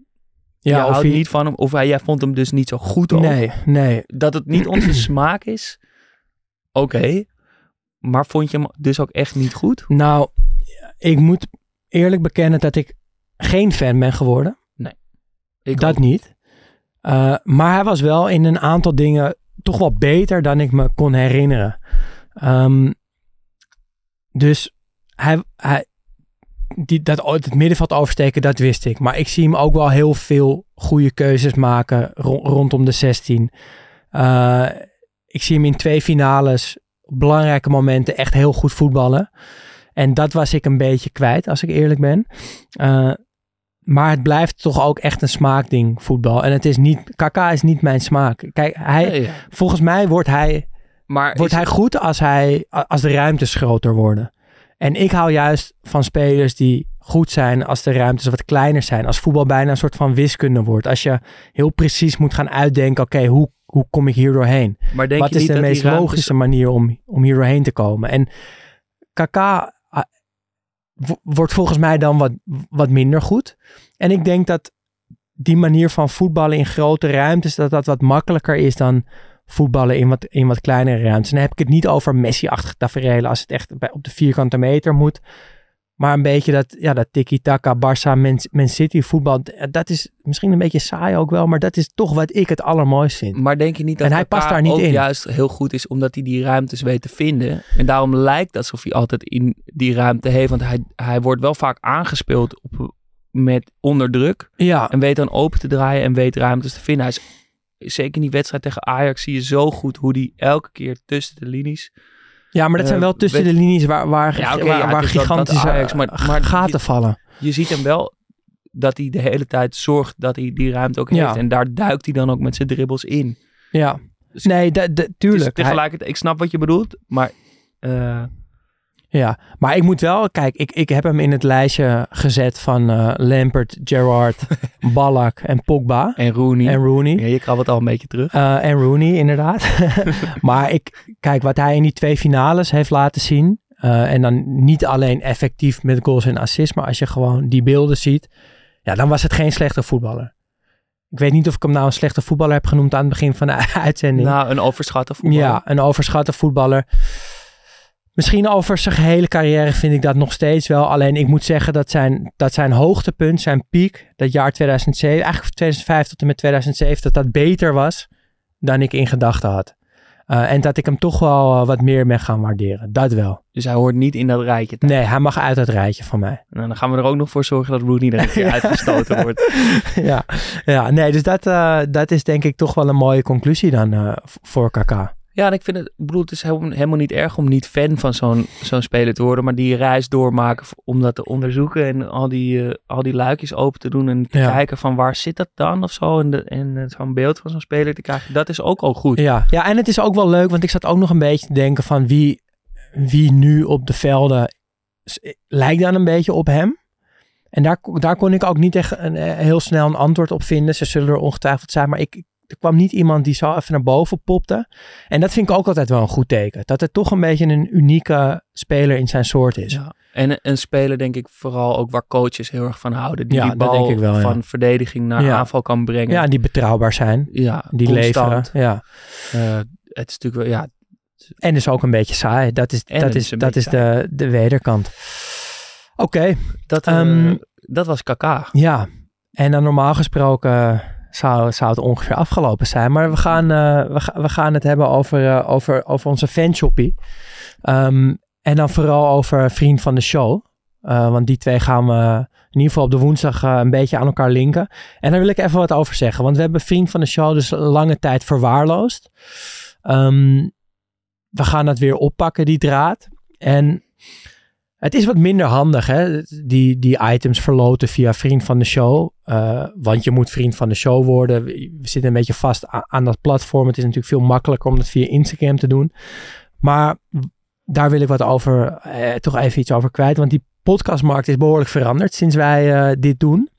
B: Ja,
C: je
B: of
C: houdt
B: hij-
C: niet van hem, of hij, jij vond hem dus niet zo goed.
B: Nee, nee.
C: dat het niet onze smaak is, oké. Maar vond je hem dus ook echt niet goed?
B: Nou, ik moet eerlijk bekennen dat ik geen fan ben geworden.
C: Ik
B: dat
C: ook.
B: niet. Uh, maar hij was wel in een aantal dingen toch wel beter dan ik me kon herinneren. Um, dus hij, hij, die, dat het middenveld oversteken, dat wist ik. Maar ik zie hem ook wel heel veel goede keuzes maken ro rondom de 16. Uh, ik zie hem in twee finales, belangrijke momenten, echt heel goed voetballen. En dat was ik een beetje kwijt, als ik eerlijk ben. Uh, maar het blijft toch ook echt een smaakding, voetbal. En het is niet, Kaka is niet mijn smaak. Kijk, hij,
C: Nee, ja.
B: volgens mij wordt hij,
C: Maar
B: wordt hij goed als, hij, als de ruimtes groter worden. En ik hou juist van spelers die goed zijn als de ruimtes wat kleiner zijn. Als voetbal bijna een soort van wiskunde wordt. Als je heel precies moet gaan uitdenken, oké, hoe, hoe kom ik hier doorheen?
C: Maar denk
B: wat
C: je
B: is
C: niet
B: de meest
C: ruimtes-
B: logische manier om, om hier doorheen te komen? En Kaka wordt volgens mij dan wat, wat minder goed. En ik denk dat die manier van voetballen in grote ruimtes, dat dat wat makkelijker is dan voetballen in wat, in wat kleinere ruimtes. En dan heb ik het niet over Messi-achtige tafereelen als het echt op de vierkante meter moet. Maar een beetje dat, ja, dat tiki-taka, Barça, Man, Man City voetbal, dat is misschien een beetje saai ook wel, maar dat is toch wat ik het allermooist vind.
C: Maar denk je niet dat
B: En hij past daar niet
C: ook
B: in.
C: juist heel goed is omdat hij die ruimtes weet te vinden? En daarom lijkt alsof hij altijd in die ruimte heeft. Want hij, hij wordt wel vaak aangespeeld op, met onderdruk.
B: Ja.
C: En weet dan open te draaien en weet ruimtes te vinden. Hij is, zeker in die wedstrijd tegen Ajax zie je zo goed hoe hij elke keer tussen de linies...
B: Ja, maar dat zijn
C: Eh,
B: wel tussen de linies waar, waar,
C: Ja, oké,
B: waar,
C: ja,
B: waar
C: het is dat- dat
B: gigantische
C: Ajax, maar- maar
B: gaten
C: je-
B: vallen.
C: Je ziet hem wel dat hij de hele tijd zorgt dat hij die ruimte ook heeft. En daar duikt hij dan ook met zijn dribbles in.
B: Ja.
C: Dus-
B: nee, tuurlijk.
C: Tegelijkertijd, ik snap wat je bedoelt, maar... eh,
B: Ja, maar ik moet wel, kijk, ik, ik heb hem in het lijstje gezet van eh Lampert, Gerrard, Ballack en Pogba.
C: En Rooney.
B: En Rooney.
C: Ja, je krabbelt al een beetje terug.
B: Eh, en Rooney, inderdaad. maar ik, kijk, wat hij in die twee finales heeft laten zien. eh, en dan niet alleen effectief met goals en assists, maar als je gewoon die beelden ziet. Ja, dan was het geen slechte voetballer. Ik weet niet of ik hem nou een slechte voetballer heb genoemd aan het begin van de uitzending.
C: Nou, een overschatte voetballer.
B: Ja, een overschatte voetballer. Misschien over zijn gehele carrière vind ik dat nog steeds wel. Alleen ik moet zeggen dat zijn, dat zijn hoogtepunt, zijn piek, dat jaar 2007, eigenlijk 2005 tot en met 2007, dat dat beter was dan ik in gedachten had. Uh, en dat ik hem toch wel uh, wat meer ben gaan waarderen. Dat wel.
C: Dus hij hoort niet in dat rijtje.
B: Nee, hij mag uit dat rijtje van mij.
C: En dan gaan we er ook nog voor zorgen dat Rooney er een keer uitgestoten wordt.
B: ja. ja, nee, dus dat, uh, dat is denk ik toch wel een mooie conclusie dan voor Kaka.
C: Ja, en ik vind het, ik bedoel, het is helemaal, helemaal niet erg om niet fan van zo'n zo'n speler te worden, maar die reis doormaken om dat te onderzoeken en al die, eh, al die luikjes open te doen en te
B: Ja.
C: kijken van waar zit dat dan of zo en, de, en eh, zo'n beeld van zo'n speler te krijgen, dat is ook al goed.
B: Ja. ja, en het is ook wel leuk, want ik zat ook nog een beetje te denken van wie, wie nu op de velden s- lijkt dan een beetje op hem. En daar, daar kon ik ook niet echt een, eh, heel snel een antwoord op vinden. Ze zullen er ongetwijfeld zijn, maar ik, er kwam niet iemand die zo even naar boven popte. En dat vind ik ook altijd wel een goed teken. Dat het toch een beetje een unieke speler in zijn soort is.
C: Ja. En een speler denk ik vooral ook waar coaches heel erg van houden. Die
B: Ja,
C: die
B: dat
C: bal
B: denk ik wel, ja.
C: van verdediging naar aanval kan brengen.
B: Ja, die betrouwbaar zijn.
C: ja
B: Die
C: constant.
B: leveren. Ja.
C: Eh, het is natuurlijk wel, ja,
B: En dus ook een beetje saai. Dat is,
C: En
B: dat is,
C: is
B: dat is de, de wederkant. Oké,
C: dat, eh,
B: Ehm,
C: dat was Kaka.
B: ja. En dan normaal gesproken zou, zou het ongeveer afgelopen zijn. Maar we gaan, eh, we, we gaan het hebben over, eh, over, over onze fanshoppie. Ehm, en dan vooral over vriend van de show. Eh, want die twee gaan we in ieder geval op de woensdag een beetje aan elkaar linken. En daar wil ik even wat over zeggen. Want we hebben vriend van de show dus lange tijd verwaarloosd. Ehm, we gaan dat weer oppakken, die draad. En het is wat minder handig, hè? Die, die items verloten via vriend van de show. Eh, want je moet vriend van de show worden. We zitten een beetje vast aan dat platform. Het is natuurlijk veel makkelijker om dat via Instagram te doen. Maar daar wil ik wat over, eh, toch even iets over kwijt. Want die podcastmarkt is behoorlijk veranderd sinds wij eh, dit doen.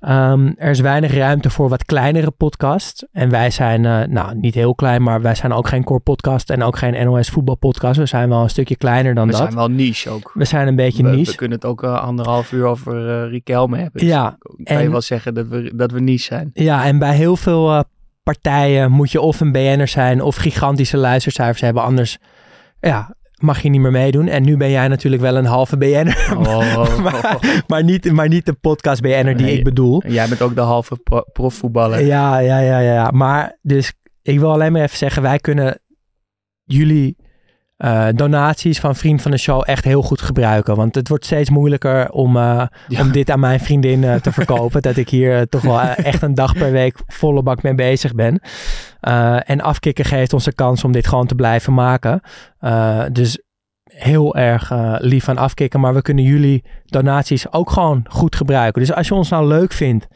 B: Ehm, er is weinig ruimte voor wat kleinere podcasts. En wij zijn, eh, nou niet heel klein, maar wij zijn ook geen core podcast en ook geen NOS voetbalpodcast. We zijn wel een stukje kleiner dan
C: We
B: dat.
C: zijn wel niche ook.
B: We zijn een beetje
C: we,
B: niche.
C: we kunnen het ook eh, anderhalf uur over eh Riquelme hebben. Dus
B: Ja,
C: kan je wel zeggen dat we, dat we niche zijn.
B: Ja, en bij heel veel partijen moet je of een BN'er zijn of gigantische luistercijfers hebben. Anders ja, mag je niet meer meedoen. En nu ben jij natuurlijk wel een halve BN'er.
C: Oh,
B: maar, maar, niet, maar niet de podcast BN'er die
C: Nee.
B: ik bedoel.
C: Jij bent ook de halve pro- profvoetballer.
B: Ja, ja, ja, ja, ja. Maar dus ik wil alleen maar even zeggen, wij kunnen jullie eh, donaties van Vriend van de Show echt heel goed gebruiken. Want het wordt steeds moeilijker om, eh,
C: Ja.
B: om dit aan mijn vriendin eh, te verkopen. dat ik hier toch wel echt een dag per week volle bak mee bezig ben. Eh, en afkicken geeft ons de kans om dit gewoon te blijven maken. Eh, dus heel erg lief aan afkicken. Maar we kunnen jullie donaties ook gewoon goed gebruiken. Dus als je ons nou leuk vindt.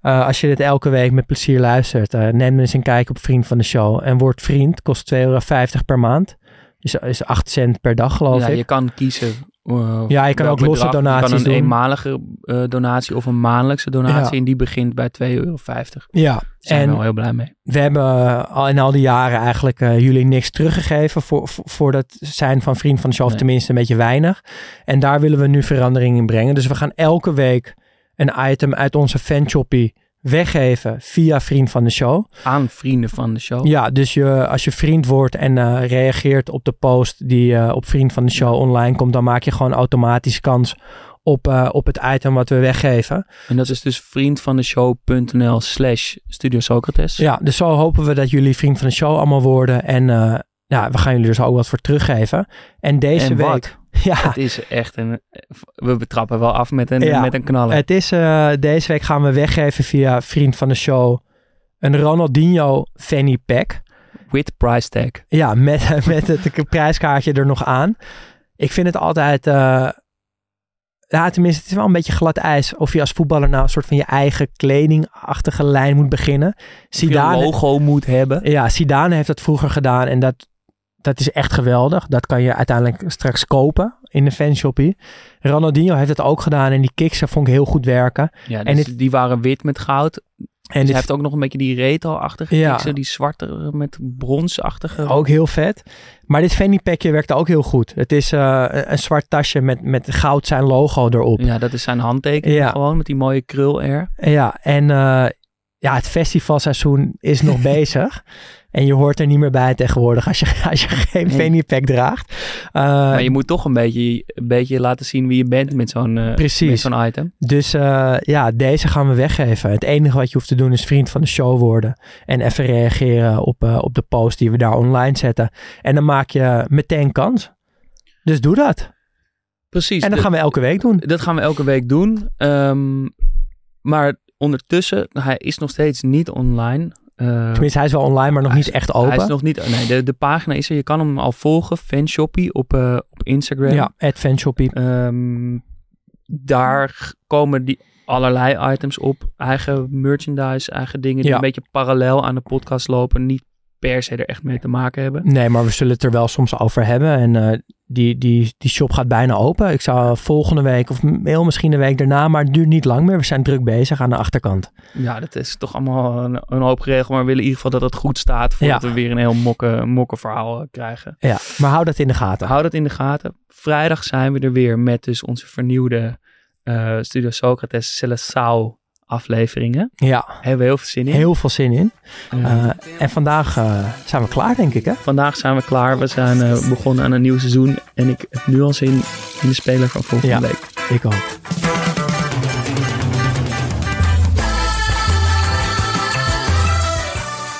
B: eh, als je dit elke week met plezier luistert. neem eens een kijk op Vriend van de Show. En word vriend. Kost 2,50 euro per maand. Dus is 8 cent per dag geloof
C: Ja,
B: ik.
C: je kan kiezen. eh,
B: Ja, je kan ook losse
C: bedrag.
B: donaties
C: Je kan
B: doen.
C: een eenmalige eh, donatie of een maandelijkse donatie.
B: Ja.
C: En die begint bij 2,50 euro. Daar
B: ja,
C: zijn we
B: en
C: wel heel blij mee.
B: we hebben eh, al in al die jaren eigenlijk eh, jullie niks teruggegeven voor, voor, voor dat zijn van Vriend van de Show, of
C: Nee.
B: tenminste een beetje weinig. En daar willen we nu verandering in brengen. Dus we gaan elke week een item uit onze fanshoppie weggeven via Vriend van de Show.
C: Aan vrienden van de show.
B: Ja, dus je, als je vriend wordt en eh, reageert op de post die eh, op Vriend van de Show online komt, dan maak je gewoon automatisch kans op, eh, op het item wat we weggeven.
C: En dat is dus vriendvandeshow.nl slash Studio Socrates.
B: Ja, dus zo hopen we dat jullie vriend van de show allemaal worden. En ja, we gaan jullie dus ook wat voor teruggeven. En deze
C: En
B: week... Ja,
C: Het is echt een... We betrappen wel af met een,
B: Ja.
C: met een knaller.
B: het is, eh, deze week gaan we weggeven via vriend van de show een Ronaldinho fanny pack.
C: With price tag.
B: Ja, met, met het prijskaartje er nog aan. Ik vind het altijd... eh, ja, tenminste, het is wel een beetje glad ijs. Of je als voetballer nou een soort van je eigen kledingachtige lijn moet beginnen. Zidane,
C: logo moet hebben.
B: Ja, Zidane heeft dat vroeger gedaan en dat, dat is echt geweldig. Dat kan je uiteindelijk straks kopen in de fanshoppie. Ronaldinho heeft het ook gedaan en die kicks vond ik heel goed werken.
C: Ja,
B: En
C: dus
B: dit-
C: die waren wit met goud.
B: En
C: En hij heeft ook nog een beetje die retro-achtige
B: Ja.
C: kiksen, die zwarte met bronsachtige.
B: ook heel vet. Maar dit fanny packje werkte ook heel goed. Het is eh, een zwart tasje met, met goud zijn logo erop.
C: Ja, dat is zijn handtekening
B: Ja.
C: gewoon, met die mooie krul er.
B: Ja, en eh, ja, het festivalseizoen is nog bezig. En je hoort er niet meer bij tegenwoordig als je, als je geen
C: Nee.
B: fanny pack draagt. Eh,
C: maar je moet toch een beetje, een beetje laten zien wie je bent met zo'n
B: Precies.
C: met zo'n item.
B: Dus eh, ja, deze gaan we weggeven. Het enige wat je hoeft te doen is vriend van de show worden. En even reageren op, eh, op de post die we daar online zetten. En dan maak je meteen kans. Dus doe dat.
C: Precies.
B: En dat gaan we elke week doen.
C: Dat gaan we elke week doen. Ehm, maar ondertussen, hij is nog steeds niet online. Eh,
B: Tenminste, hij is wel online, maar nog niet
C: is-
B: echt open.
C: Hij is nog niet... Nee, de, de pagina is er. Je kan hem al volgen. Fanshoppie op, eh, op Instagram.
B: Ja, at fanshoppie.
C: Ehm, daar komen die allerlei items op. Eigen merchandise, eigen dingen die
B: Ja.
C: een beetje parallel aan de podcast lopen. Niet per se er echt mee te maken hebben.
B: Nee, maar we zullen het er wel soms over hebben. En eh, die, die, die shop gaat bijna open. Ik zou volgende week of heel misschien de week daarna, maar het duurt niet lang meer. We zijn druk bezig aan de achterkant.
C: Ja, dat is toch allemaal een, een hoop geregeld. Maar we willen in ieder geval dat het goed staat. Voordat
B: Ja.
C: we weer een heel mokken, mokken verhaal eh, krijgen.
B: Ja, maar hou dat in de gaten.
C: Hou dat in de gaten. Vrijdag zijn we er weer met dus onze vernieuwde eh, Studio Socrates Celesao afleveringen.
B: Ja,
C: Hebben we heel veel zin in.
B: heel veel zin in.
C: Eh,
B: en vandaag eh, zijn we klaar, denk ik, hè?
C: Vandaag zijn we klaar. We zijn eh, begonnen aan een nieuw seizoen. En ik heb nu al zin in de speler van volgende
B: Ja.
C: week.
B: Ik ook.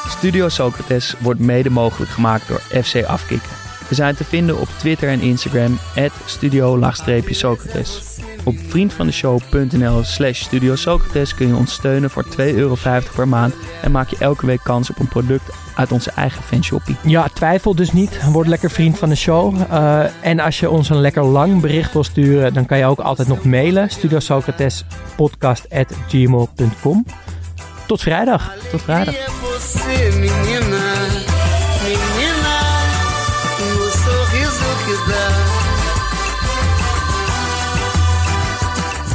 C: Studio Socrates wordt mede mogelijk gemaakt door FC Afkikken. We zijn te vinden op Twitter en Instagram studio-socrates. Op vriendvandeshow.nl slash Studio Socrates kun je ons steunen voor 2,50 euro per maand en maak je elke week kans op een product uit onze eigen fanshoppie.
B: Ja, twijfel dus niet. Word lekker vriend van de show. Eh, en als je ons een lekker lang bericht wil sturen, dan kan je ook altijd nog mailen. studiosocratespodcast.gmail.com Tot vrijdag.
C: Tot vrijdag.